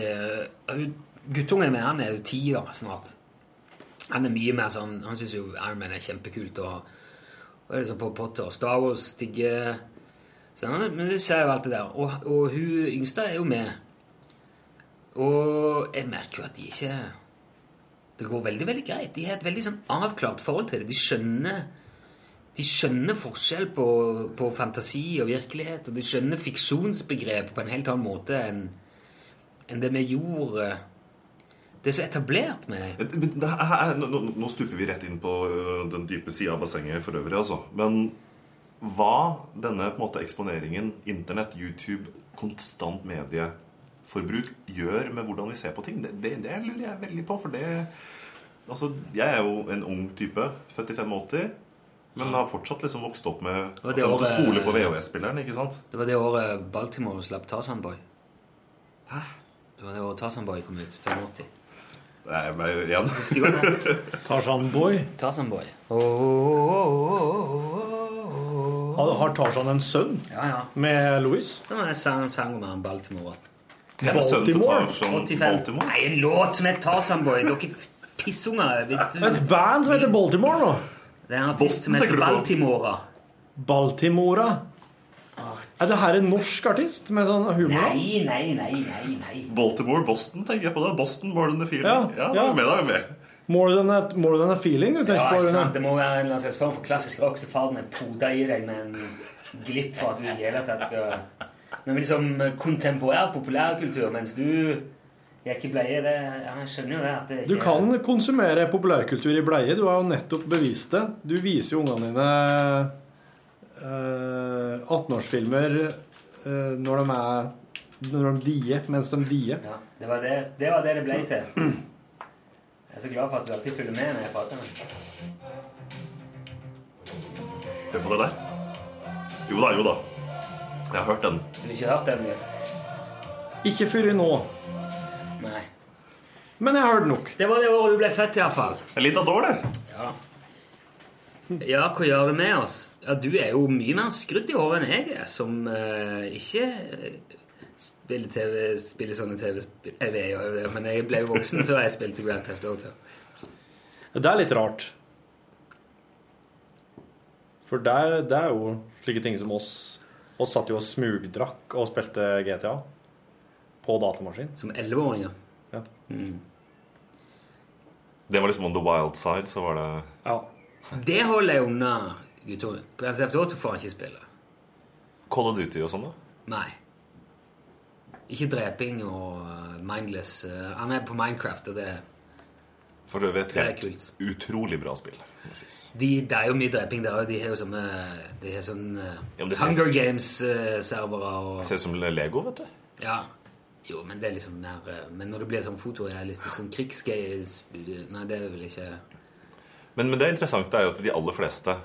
Guttungen min han er jo ti da, snart. Han er mye mer sånn Han syns jo Iron Man er kjempekult. Og, og er liksom på Potter. Star Wars digger så Men det ser jo alt det der. Og, og hun yngste er jo med. Og jeg merker jo at de ikke det går veldig veldig greit. De har et veldig sånn avklart forhold til det. De skjønner, de skjønner forskjell på, på fantasi og virkelighet, og de skjønner fiksjonsbegrep på en helt annen måte enn en det vi gjorde Det er så etablert med er, nå, stuper vi rett inn på den dype sida av bassenget for øvrig, altså. Men hva denne måte eksponeringen, Internett, YouTube, konstant medieforbruk gjør med hvordan vi ser på ting, det, det, det lurer jeg veldig på. For det Altså, jeg er jo en ung type, født i 85. Men har fortsatt liksom vokst opp med det måtte året- spole på VHS-spilleren, ikke sant? Det var det året Baltimore slapp Tarzan Boy. Hæ? Det var det året Tarzan Boy kom ut. 85. Nei, men igjen. Tarzan Boy. Tarzan Boy. Oh, oh, oh, oh, oh, Har, har Tarzan en sønn Ja, ja. med Louis? Det var en sang, sang om han Baltimore. Er det sønnen til Baltimore? Tarzan Baltimore? Nei, en låt som heter Tarzan Boy. Dere pissunger. Et band som heter Baltimore nå. Det er en artist som heter? Baltimora. Baltimora. Er det her en norsk artist med sånn humor? Nei, nei, nei, nei. nei. Baltimore, Boston, tenker jeg på det. Boston, more than A feeling. Ja, Ja, ja. er med, da med. More than a, more than a feeling, du Ja, på? sant? Det må være en eller annen slags form for klassisk rock, så faren er poda i deg med en glipp for at du i det hele tatt skal Men liksom kontemporær populærkultur, mens du gikk i bleie, det Ja, jeg skjønner jo det at det ikke Du kan konsumere populærkultur i bleie. Du har jo nettopp bevist det. Du viser jo ungene dine eh, 18-årsfilmer eh, når de er Når de dier, mens de dier. Ja, det var det, det var det det ble til. Jeg er så glad for at du alltid følger med når jeg prater med deg. Hør på det der. Jo da, jo da. Jeg har hørt den. Du har ikke hørt den? du? Ikke før nå. Nei. Men jeg har hørt nok. Det var det året du ble født, iallfall. Litt av et år, det. Ja, hva gjør det med oss? Ja, Du er jo mye mer skrudd i hodet enn jeg er, som uh, ikke eh, spiller TV, spiller sånne TV-spill Eller jeg gjør jo det, men jeg ble jo voksen før jeg spilte Grand Theft Auto. Det er litt rart. For der, det er jo slike ting som oss oss satt jo og smugdrakk og spilte GTA på datamaskin. Som 11-åringer. Ja. Mm. Det var liksom on the wild side, så var det Ja. Det holder jeg unna guttungen. Grand Theft Auto får han ikke spille. Call of Duty og sånn, da. Nei. Ikke dreping og mindless. eh, han er på Minecraft, og det For øvrig et Det helt utrolig bra spill. de, Det er jo mye dreping der òg. De har jo sånne De har sånn eh, Ja, ser- Hunger Games-servere og Ser ut som Lego, vet du. Ja. Jo, men det er liksom mer eh, Men når det blir sånn fotorealistisk, sånn krigsgaze Nei, det er vel ikke Men, men det interessante er jo at de aller fleste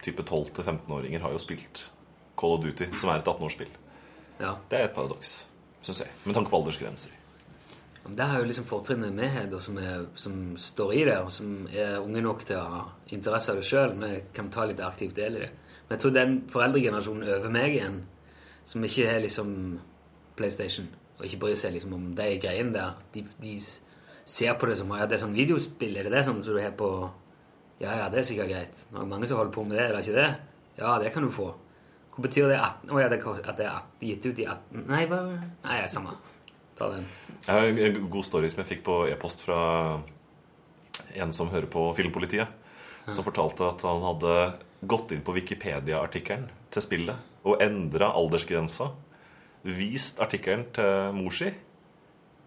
type 12-15-åringer har jo spilt Call of Duty, som er et 18-årsspill. Ja. Det er et paradoks, syns jeg. Med tanke på aldersgrenser. Det er jo liksom fortrinnet vi har, som, som står i det, og som er unge nok til å ha interesse av det sjøl. Vi kan ta litt aktivt del i det. Men jeg tror den foreldregenerasjonen over meg igjen, som ikke har liksom PlayStation, og ikke bryr seg liksom om de greiene der, de, de ser på det som ja, det er sånn videospill. Er det det som du har på Ja, ja, det er sikkert greit. Det er mange som holder på med det, er det ikke det? Ja, det kan du få. Hva betyr det 18? Å ja, det, at det er gitt ut i 18 Nei, bare, Nei, samme. Ta den. Jeg har en god story som jeg fikk på e-post fra en som hører på Filmpolitiet. Som fortalte at han hadde gått inn på Wikipedia-artikkelen til spillet og endra aldersgrensa. Vist artikkelen til mor si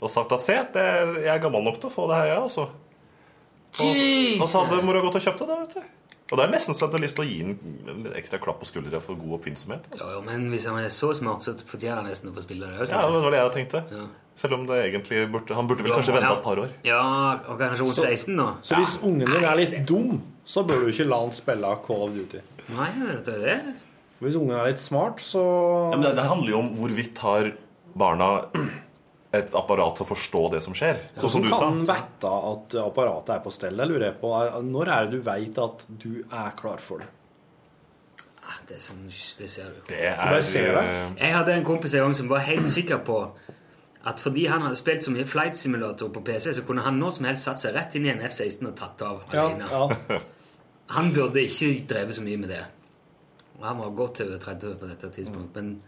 og sagt at se, det, jeg er gammel nok til å få det her, jeg, altså. Og, og så hadde mora gått og kjøpt det. da, vet du. Og det er nesten så jeg har lyst til å gi en ekstra klapp på skuldra for god oppfinnsomhet. Altså. Jo, jo, men hvis han er så smart, så fortjener han nesten å få spille det. Ja, det var det jeg tenkte. Ja. Selv om det egentlig burde Han burde vel kanskje vente et par år. Ja, og kanskje rundt 16 nå. Så hvis ungen din er litt dum, så bør du ikke la han spille Call of Duty. Nei, vet du det? Hvis ungen er litt smart, så Ja, men det, det handler jo om hvorvidt har barna et apparat til å forstå det som skjer. Sånn som du sa. kan vite at apparatet er på stell. Jeg lurer på, Når er det du vet at du er klar for det? Ah, Det, er sånn, det ser du. Det er du ser det. eh, Jeg hadde en kompis en gang som var helt sikker på at fordi han hadde spilt så mye flight simulator på PC, så kunne han når som helst satt seg rett inn i en F-16 og tatt av Ja, alene. ja. Han burde ikke drevet så mye med det. Og han var godt over 30 på dette tidspunkt. Men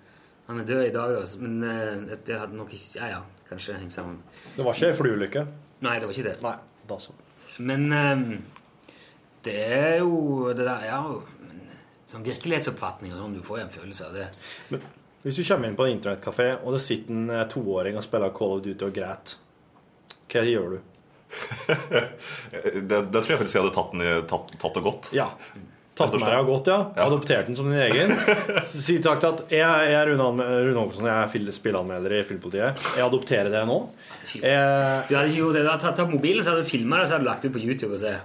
han er død i dag, da. Men eh, det hadde nok ikke Ja, ja, kanskje hengt sammen. Det var ikke ei flyulykke? Nei, det var ikke det. Nei. Da så. Men um, det er jo det der Ja, men sånn virkelighetsoppfatninger og sånn, du får en følelse av det. Men hvis du kommer inn på en internettkafé, og det sitter en eh, toåring og spiller Call of Duty og græt hva gjør du? det, det tror jeg faktisk jeg hadde tatt, den i, tatt, tatt det godt. Ja. Tatt med deg og gått, ja. Adoptert den som din egen. Si takk til at jeg, jeg er Rune Rune jeg er spilleanmelder i Filmpolitiet. Jeg adopterer det nå. Jeg, Du hadde ikke gjort det, du hadde tatt opp mobilen, så hadde du filma det, så hadde du lagt ut på YouTube og se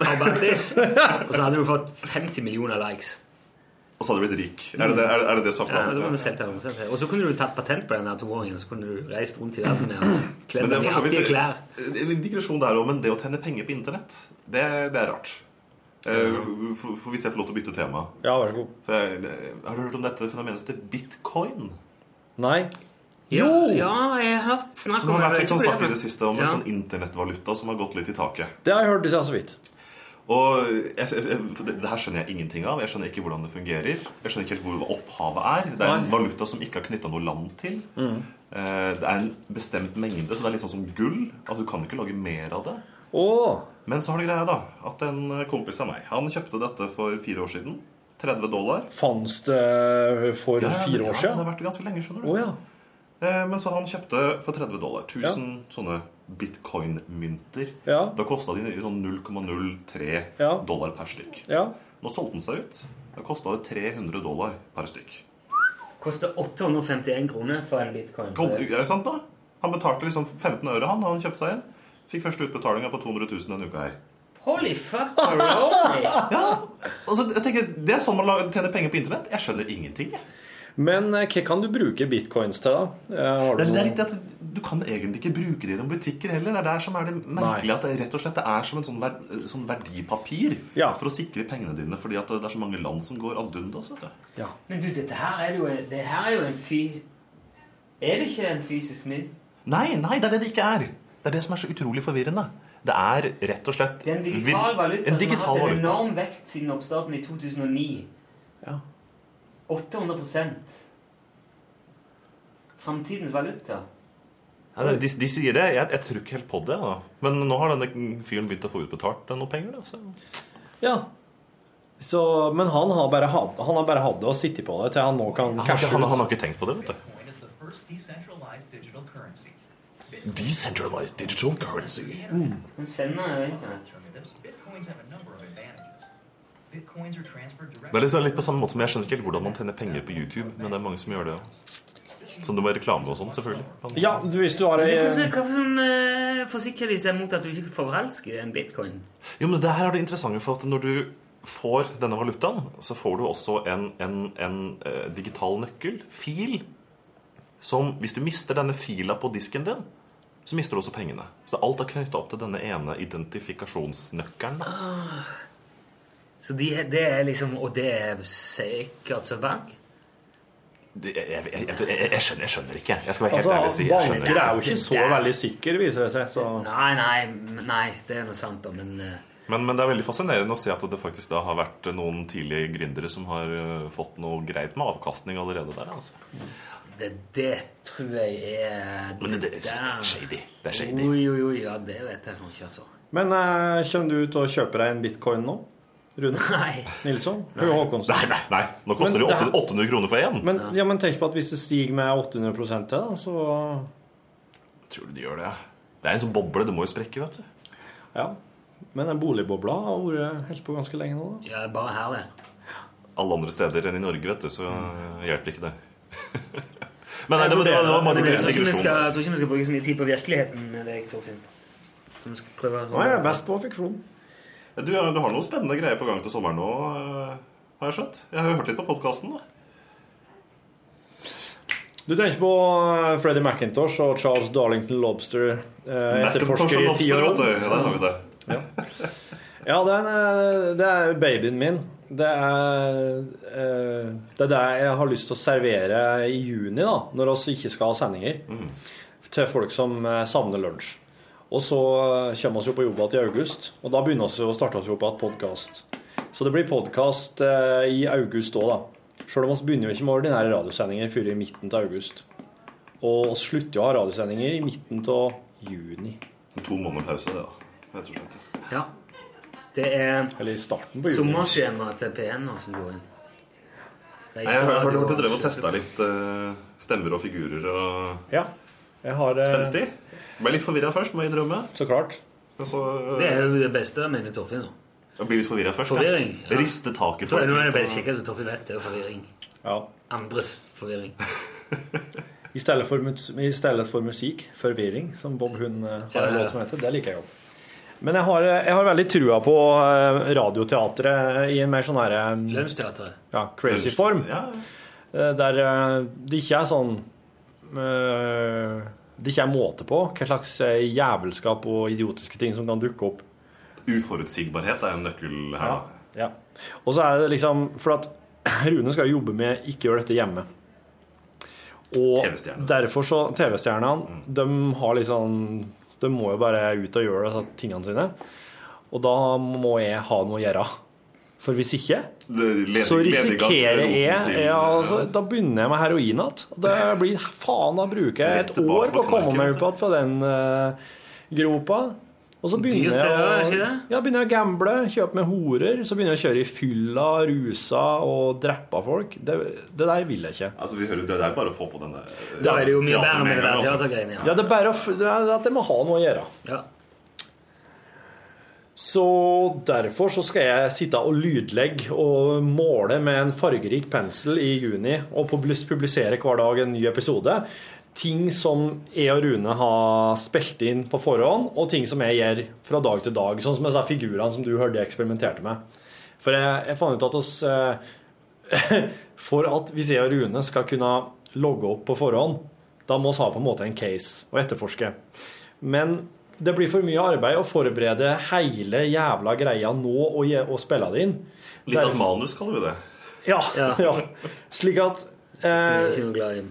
How about this? Og så hadde du fått 50 millioner likes. Og så hadde du blitt rik. Er det det, er det, er det, det som er Ja, planen? den, solgt. Og så kunne du tatt patent på den toåringen, så kunne du reist rundt i verden med. Kledd Men det er i for så artige vidt klær. en digresjon der òg, men det å tjene penger på internett, det, det er rart. Eh, for, Hvis jeg får lov til å bytte tema ja, vær så god. for jeg, Har du hørt om dette fenomenet som heter bitcoin? Nei. Jo! ja, jeg har hørt snakk Som har vært litt sånn snakk i det siste om Ja. en sånn internettvaluta som har gått litt i taket. Det har jeg hørt det så vidt. Og jeg, jeg, det, det her skjønner jeg ingenting av. Jeg skjønner ikke hvordan det fungerer. Jeg skjønner ikke helt hvor opphavet er. Det er en valuta som ikke har knytta noe land til. Mm. Det er en bestemt mengde, så det er litt sånn som gull. Altså Du kan ikke lage mer av det. Å, Men så har det greia da at en kompis av meg Han kjøpte dette for fire år siden. 30 dollar. fantes det for Ja, fire år siden? Ja, det har vært ganske lenge, skjønner du. Å ja. Eh, Men så han kjøpte for 30 dollar 1000 sånne bitcoin-mynter. Ja. Da kosta de sånn 0,03 Ja. dollar per stykk. Ja. Nå solgte den seg ut. Da kosta det 300 dollar per stykk. Koster 851 kroner for en bitcoin. Kom, er det sant da? Han betalte liksom 15 øre han, da han kjøpte seg en. Fikk første utbetalinga på 200 000 denne uka her. Holy fuck! Ja, altså, jeg tenker, Det er sånn man tjener penger på internett. Jeg skjønner ingenting. jeg. Men eh, hva kan du bruke bitcoins til, da? Eh, Har du Det er, det er noe- at Du kan egentlig ikke bruke det i noen butikker heller. Det er der som er det merkelige at det rett og slett er som en sånn, ver, sånn verdipapir Ja. for å sikre pengene dine. Fordi at det er så mange land som går ad undas. Ja. Men du, dette her er jo, det her er jo en fys... Er det ikke en fysisk mynt? Nei, nei, det er det det ikke er. Det er det som er så utrolig forvirrende. Det er rett og slett Det er en digital valuta En som har hatt en enorm vekst siden oppstarten i 2009. Ja. 800 Framtidens valuta. Ja, de, de sier det. Jeg, jeg tror ikke helt på det. Da. Men nå har denne fyren begynt å få utbetalt noe penger. Da, så. ja. Så, men han har, bare hatt, han har bare hatt det og sittet på det til han nå kan Han, har cashe ut. han, han har ikke tenkt på det. vet du. Decentralized digital currency. Transferred Det er liksom litt på samme måte som Jeg skjønner ikke helt hvordan man tjener penger på YouTube, men det er mange som gjør det. Som du må reklame og sånn, selvfølgelig. Ja, hvis du har Men Hvordan sånn, uh, forsikrer de seg mot at du ikke forelsker en bitcoin? Jo, men det her er det interessante, for at når du får denne valutaen, så får du også en, en, en eh, digital nøkkel, fil, som hvis du mister denne fila på disken din, så mister du også pengene. Så alt er knytta opp til denne ene identifikasjonsnøkkelen. Ah. Så de, det er liksom Og det er sikkert så bank? Jeg, jeg, jeg, jeg, skjønner, jeg skjønner ikke. Jeg skal være helt altså, ærlig og si jeg skjønner Banker er jo ikke. ikke så veldig sikre, viser det seg. Så. Nei, nei, nei, det er noe sant, da, men eh, Men, men det er veldig fascinerende å se at det faktisk da har vært noen tidlige gründere som har eh, fått noe greit med avkastning allerede der. altså. Det, det tror jeg er Men det, det, det er shady. Det er shady. Oi, oi, oi, ja, det vet jeg ikke, altså. Men uh, kommer du til å kjøpe deg en bitcoin nå? Rune Nei. Nilsson? Nei. Nei, nei, nei. Nå koster Men det jo 800 800 kroner for én. Men, ja, men tenk på at hvis det stiger med 800 til, da, så Tror du de gjør det? Det er en sånn boble. Det må jo sprekke, vet du. Ja. Men den boligbobla har vært helt på ganske lenge nå. da. Ja, bare her, det. Alle andre steder enn i Norge, vet du, så hjelper ikke det. Men nei, det var, det var, det var bare jeg tror ikke vi skal, jeg tror ikke vi skal bruke så mye tid på virkeligheten med deg, Torfinn. Vi skal prøve å... Nei, jeg best på fiksjon. Du, du har noen spennende greier på gang til sommeren nå, eh, har jeg skjønt? Jeg har jo hørt litt på podkasten. Du tenker på Freddy Freddie McIntosh og Charles Darlington Lobster, eh, etterforsker i ti år. Ja, der har vi det. Ja, det er, en, det er babyen min. Det er, eh, det er det jeg har lyst til å servere i juni, da, når vi ikke skal ha sendinger. Til folk som eh, savner lunsj. Og så eh, kommer vi jo på jobb igjen i august, og da begynner vi å starte oss opp igjen podkast. Så det blir podkast i august òg, da. Sjøl om vi begynner jo ikke med ordinære radiosendinger før i midten av august. Og vi slutter å ha radiosendinger i midten av juni. To måneder pause, det, da. Rett og slett. Ja. Det er Eller i starten på juni. sommerskjema til P1 som går inn. Nei, Jeg har hørt du drev og testa litt uh, stemmer og figurer og Ja. Jeg har uh, Spenstig. Ble litt forvirra først, må jeg innrømme. Så klart. Så, uh, Det er jo det beste, mener Torfinn. Jeg blir litt forvirra først. Forvirring, Ja. ja. Riste taket for nå er det bare at du vet det er forvirring. Ja. Andres forvirring. I stedet for, i stedet for musikk, forvirring, som Bob Hund har en låt som heter. Det liker jeg godt. Men jeg har, jeg har veldig trua på eh, radioteatret i en mer sånn her eh, Lønnsteatret. ja, crazy form. Ja, Eh, Der det ikke er sånn Det ikke er måte på hva slags jævelskap og idiotiske ting som kan dukke opp. Uforutsigbarhet er jo en nøkkel her. da. Ja. Og så er det liksom For at Rune skal jo jobbe med ikke gjøre dette hjemme. Og TV-stjerne. derfor så TV-stjernene, de har liksom De må jo bare ut og gjøre tingene sine. Og da må jeg ha noe å gjøre. For hvis ikke, ledig- så risikerer er jeg ja, altså, Da begynner jeg med heroin igjen. Det blir faen, da bruker jeg et år på å komme meg opp igjen fra den uh, gropa. Og så begynner Dyrt, jeg å ja, begynner jeg å gamble, kjøpe med horer. Så begynner jeg å kjøre i fylla, rusa og drepe folk. Det, det der vil jeg ikke. Altså, vi hører, Det er bare å få på denne Det er jo mye bedre med det teatergreiene. Ja, Ja. det er bare å det er at jeg må ha noe å gjøre. Ja. Så derfor så skal jeg sitte og lydlegge og måle med en fargerik pensel i juni og publisere hver dag en ny episode. Ting som jeg og Rune har spilt inn på forhånd, og ting som jeg gjør fra dag til dag. Sånn som disse figurene som du hørte jeg eksperimenterte med. For jeg, jeg fant ut at oss eh, For at hvis jeg og Rune skal kunne logge opp på forhånd, da må vi ha på en måte en case å etterforske. Men det blir for mye arbeid å forberede hele jævla greia nå og, og spille det inn. Litt av et manus, kaller vi det. Ja, Ja. ja. Slik at Jeg eh,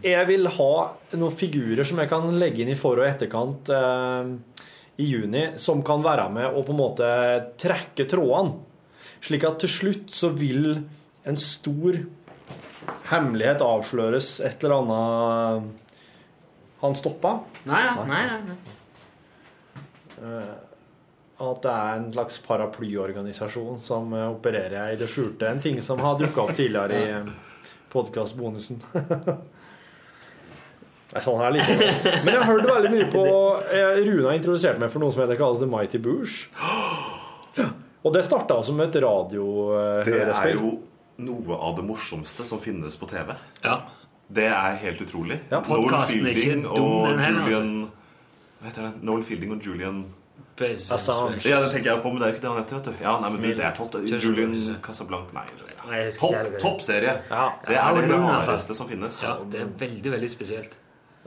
jeg vil ha noen figurer som jeg kan legge inn i for- og etterkant eh, i juni, som kan være med og på en måte trekke trådene. Slik at til slutt så vil en stor hemmelighet avsløres et eller annet Han stoppa. Nei da, nei, nei, nei. At det er en slags paraplyorganisasjon som eh, opererer i det skjulte. En ting som har dukka opp tidligere i podkastbonusen. Nei, sånn her liker jeg. Men jeg har hørt veldig mye på eh, Rune har introdusert meg for noe som heter kalles The Mighty Boosh. Og det starta som et Det er jo noe av det morsomste som finnes på TV. Ja. Det er helt utrolig. Ja, Noel Fielding og Julian Hva heter det? Noel Fielding og Julian Assange. Ja, det tenker jeg på, men det er jo ikke det han heter. vet du Ja, nei, men det er topp. Julian Casablanca Nei. Det- Topp det er. Ja. Det Ja, er det det rareste som finnes. Ja, det er veldig, veldig spesielt.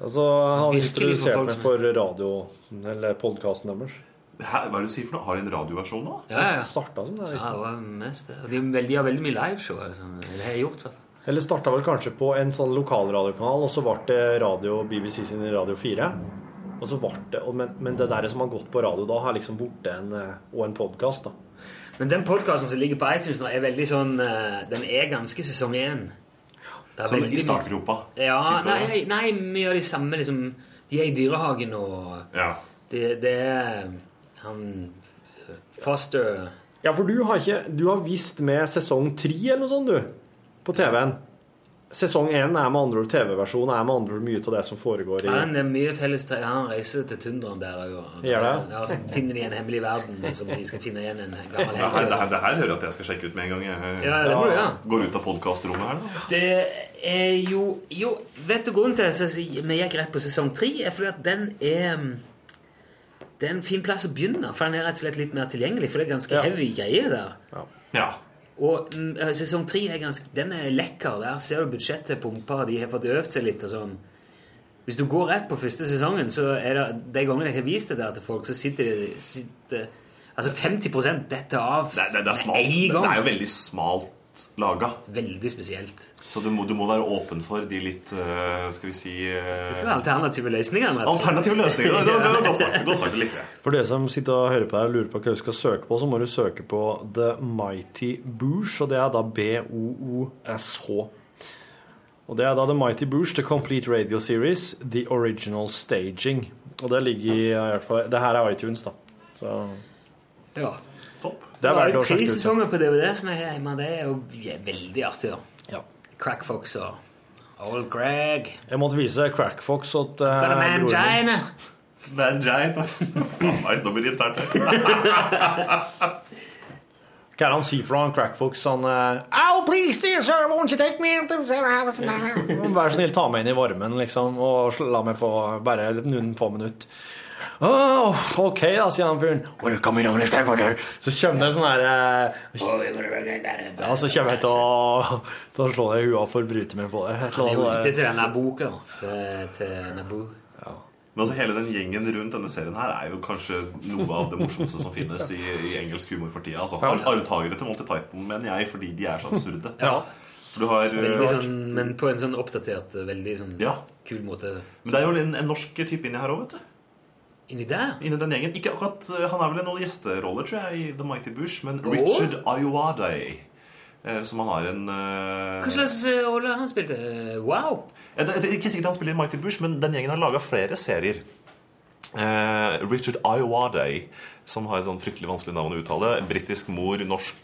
Altså, han har Virkelig introdusert meg for radio, eller podkasten deres. Hæ, hva er det du sier for noe? Har de en radioversjon nå? Ja, ja. Starta som det. Ja, Liksom. det var mest det. De, er veldig, de har veldig mye liveshow. Sånn. Eller har gjort, i hvert fall. Eller starta vel kanskje på en sånn lokalradiokanal, og så ble det radio BBC sin Radio 4. Og så ble det, men, men det der som har gått på radio da, har liksom blitt en, eh, og en podkast. Men den podkasten som ligger på iTunes nå, er veldig sånn eh, Den er ganske sesong én. Det Sånn veldig i startgropa? Ja, nei, nei, mye av de samme liksom De er i dyrehagen, og Ja. det, det er han eh, Foster Ja, for du har ikke Du har visst med sesong tre eller noe sånt, du, på TV-en. Sesong én er med andre ord TV-versjonen er med andre ord mye av det som foregår i ja, Det er mye felles tre- Han reiser til tundraen der òg. Ja, så finner de en hemmelig verden som de skal finne igjen en gammel her, det, her, det her hører jeg at jeg skal sjekke ut med en gang. Jeg Ja, det må du gjøre. går ut av podkastrommet her. da. Det er jo Jo, vet du grunnen til at vi gikk rett på sesong tre? Er fordi at den er Det er en fin plass å begynne, for den er rett og slett litt mer tilgjengelig. For det er ganske Ja. heavy greier der. Ja. Ja. Og mm, sesong tre er ganske Den er lekker. Der ser du budsjettet pumpa, de har fått øvd seg litt og sånn. Hvis du går rett på første sesongen, så er det de gangene jeg har vist det der til folk, så sitter de sitter, Altså 50% detter av med én gang. det er jo veldig smalt laga. Veldig spesielt. Så du må, du må være åpen for de litt eh, Skal vi si eh, er alternative løsninger. vet du. Alternative løsninger. Det, det, det er godt sagt. Godt sagt det likte. For dere som sitter og hører på deg og lurer på hva du skal søke på, så må du søke på The Mighty Boosh, og det er da B-O-O-S-H. Og det er da The Mighty Boosh, The Complete Radio Series, The Original Staging. Og det ligger i, i hvert fall Det her er iTunes, da. Så Ja. Topp. det er verdt å tre sjekke ut. sesonger på DVD som er hjemme. Det er jo veldig artig. da. Ja. Crackfox og Old Greg. Jeg måtte vise Crackfox til Got a uh, mangina. Mangina. Nå blir det internt. her. Hva er det han sier for noe, crackfox? Han eh, Oh, please, dear sir, won't you take me into Vær så snill, ta meg inn i varmen, liksom, og la meg få bare noen få minutter. Oh, OK, da, sier han fyren. Så kommer det sånn her eh, Ja, så kommer jeg til å, til å slå deg i huet og forbryte meg på det. Et Det er jo eller til denne boka, til, Naboo. Men altså hele den gjengen rundt denne serien her er jo kanskje noe av det morsomste som finnes i, i engelsk humor for tida. Altså, Ar- Arvtakere til Monty Python, mener jeg, fordi de er så absurde. Ja. For du har, uh, sånn, men på en sånn oppdatert, veldig sånn Ja. kul måte. Men det er jo en, en norsk type inni her òg, vet du. Inni der? Inni den gjengen. Ikke akkurat, uh, Han er vel en noen gjesteroller, tror jeg, i The Mighty Bush, men Richard Ayoade. eh, Som han har en uh, Hva slags eh, rolle han spilte? Eh, Wow! Det er ikke sikkert han spiller i Mighty Bush, men den gjengen har laga flere serier. Uh, Richard Ayoade, som har et sånn fryktelig vanskelig navn å uttale. Britisk mor, norsk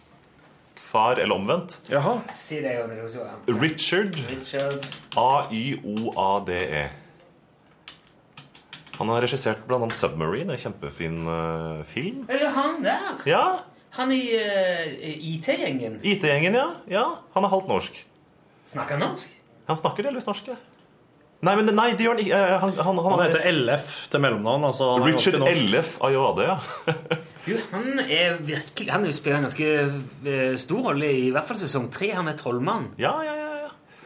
far, eller omvendt. Jaha. Si det jo, det er jo så Richard Richard A-y-o-a-d-e. Han har regissert bl.a. Submarine, en kjempefin uh, film. Er det han der? Ja, Han i uh, IT-gjengen. IT-gjengen, ja. ja. Han er halvt norsk. Snakker han norsk? Han snakker delvis norsk, ja. Nei, men nei, det gjør han ikke. Eh, Han, han, han, Han heter LF til mellomnavn. Altså, Richard LF Ayoade, ja. Du, han er virkelig Han spiller en ganske eh, stor rolle i, i hvert fall sesong tre. Han er trollmann. ja, ja, ja.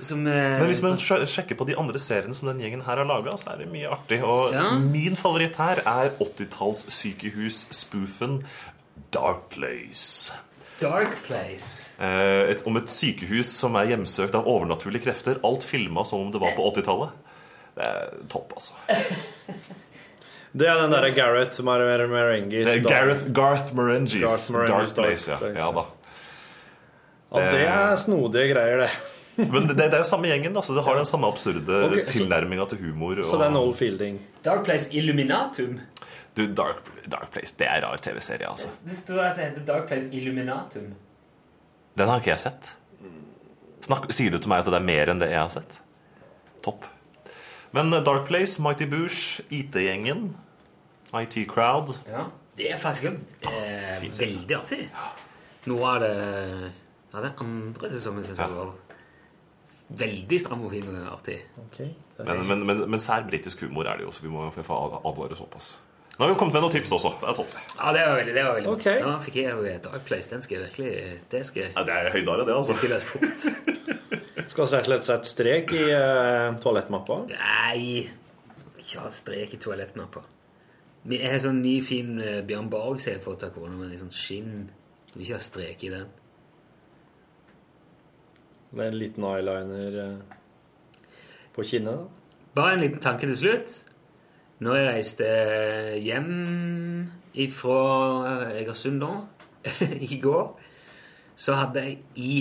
Som eh, Men hvis man sjekker på de andre seriene som den gjengen her har laga, så er det mye artig. Og Ja. min favoritt her er 80-talls-sykehus-spoofen Dark Place. Dark Place. Eh, et, om et sykehus som er hjemsøkt av overnaturlige krefter. Alt filma som om det var på 80-tallet. Det er topp, altså. Det er den derre Gareth Mar Mar Marengis. Det er Gareth, Garth Marengis. Garth Marengis Dark Place, ja. Dark Place, ja da. Ja, det er snodige greier, det. Men det, det er jo samme gjengen. Altså. Det har den samme absurde okay, tilnærminga til humor. Så det er Noel Fielding. Dark Place Illuminatum. Du, Dark, Dark Place, det er rar TV-serie, altså. Det står at det heter Dark Place Illuminatum. Den har ikke jeg sett. Snakk, sier du til meg at det er mer enn det jeg har sett? Topp. Men eh, Dark Place, Mighty Boosh, IT-gjengen, IT Crowd Ja. Det er faktisk eh, veldig artig. Nå er det Ja, det er andre sesongen synes jeg Ja. Veldig stram og fin og artig. Men, men, men, men sær britisk humor er det jo, så vi må få advare såpass. Nå har vi kommet med noen tips også. Det er topp. Ja, det var veldig, det var veldig Okay. Nå fikk jeg jo Dark Place. Den skal jeg virkelig Det skal Ja, det er høydere, det, altså. stilles fort. Skal rett og slett sette strek i uh, toalettmappa. Nei, ikke ha strek i toalettmappa. Men Jeg har sånn ny, fin uh, Bjørn Borg som jeg har fått av kona med sånn skinn. Du vil ikke ha strek i den. Med en liten eyeliner eh, på kinnet. Bare en liten tanke til slutt. Når jeg reiste hjem fra Egersund nå, i går, så hadde jeg i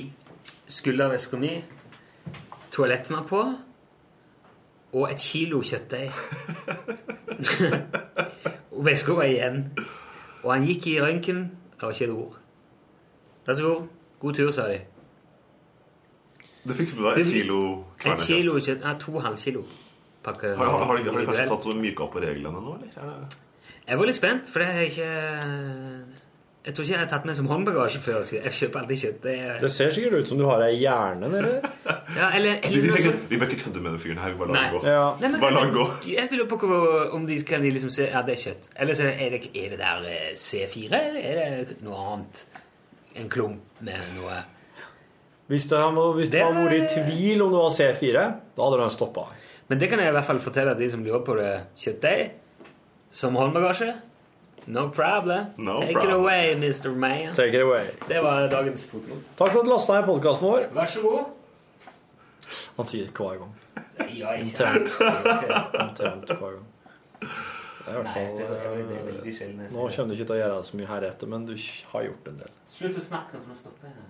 skulderveska mi toalettmappe og et kilo kjøttdeig. og veska var igjen. Og han gikk i røntgen. Det var ikke et ord. Vær så god. God tur, sa de. Du fikk med deg et kilo Et kilo kjøtt, ja, to halvkilo. Pakke, Har, har, har, de, har de kanskje tatt så myka opp på reglene nå, eller? Er det... Jeg var litt spent, for det har jeg ikke Jeg tror ikke jeg har tatt med som håndbagasje før. Jeg kjøper alltid kjøtt. Det er, Det ser sikkert ut som du har ei hjerne nede. ja, eller, Vi, eller vi, noe vi, bør ikke kødde med den fyren her. Vi bare lar Nei. den gå. Ja. Nei, men, gå. Jeg lurer på hvor- om de kan de liksom se Ja, det er kjøtt. Eller så er det, er det der eh, C4, eller er det noe annet? En klump med noe Hvis det det Det- har vært i tvil om det var C4, da hadde den stoppa. Men det kan jeg i hvert fall fortelle de som lurer på det. Kjøttdeig som håndbagasje. No problem. No Take it away, Mr. Man. Take it away. Det var dagens fotnote. Takk for at du lasta ned podkasten vår. Vær så god. Han sier det hver gang. Ja, Omtrent hver gang. Det er i hvert Nei, fall det er, det er eh, veldig sjelden Nå kommer du ikke til å gjøre så mye heretter, men du har gjort en del. Slutt å snakke for nå stopper jeg.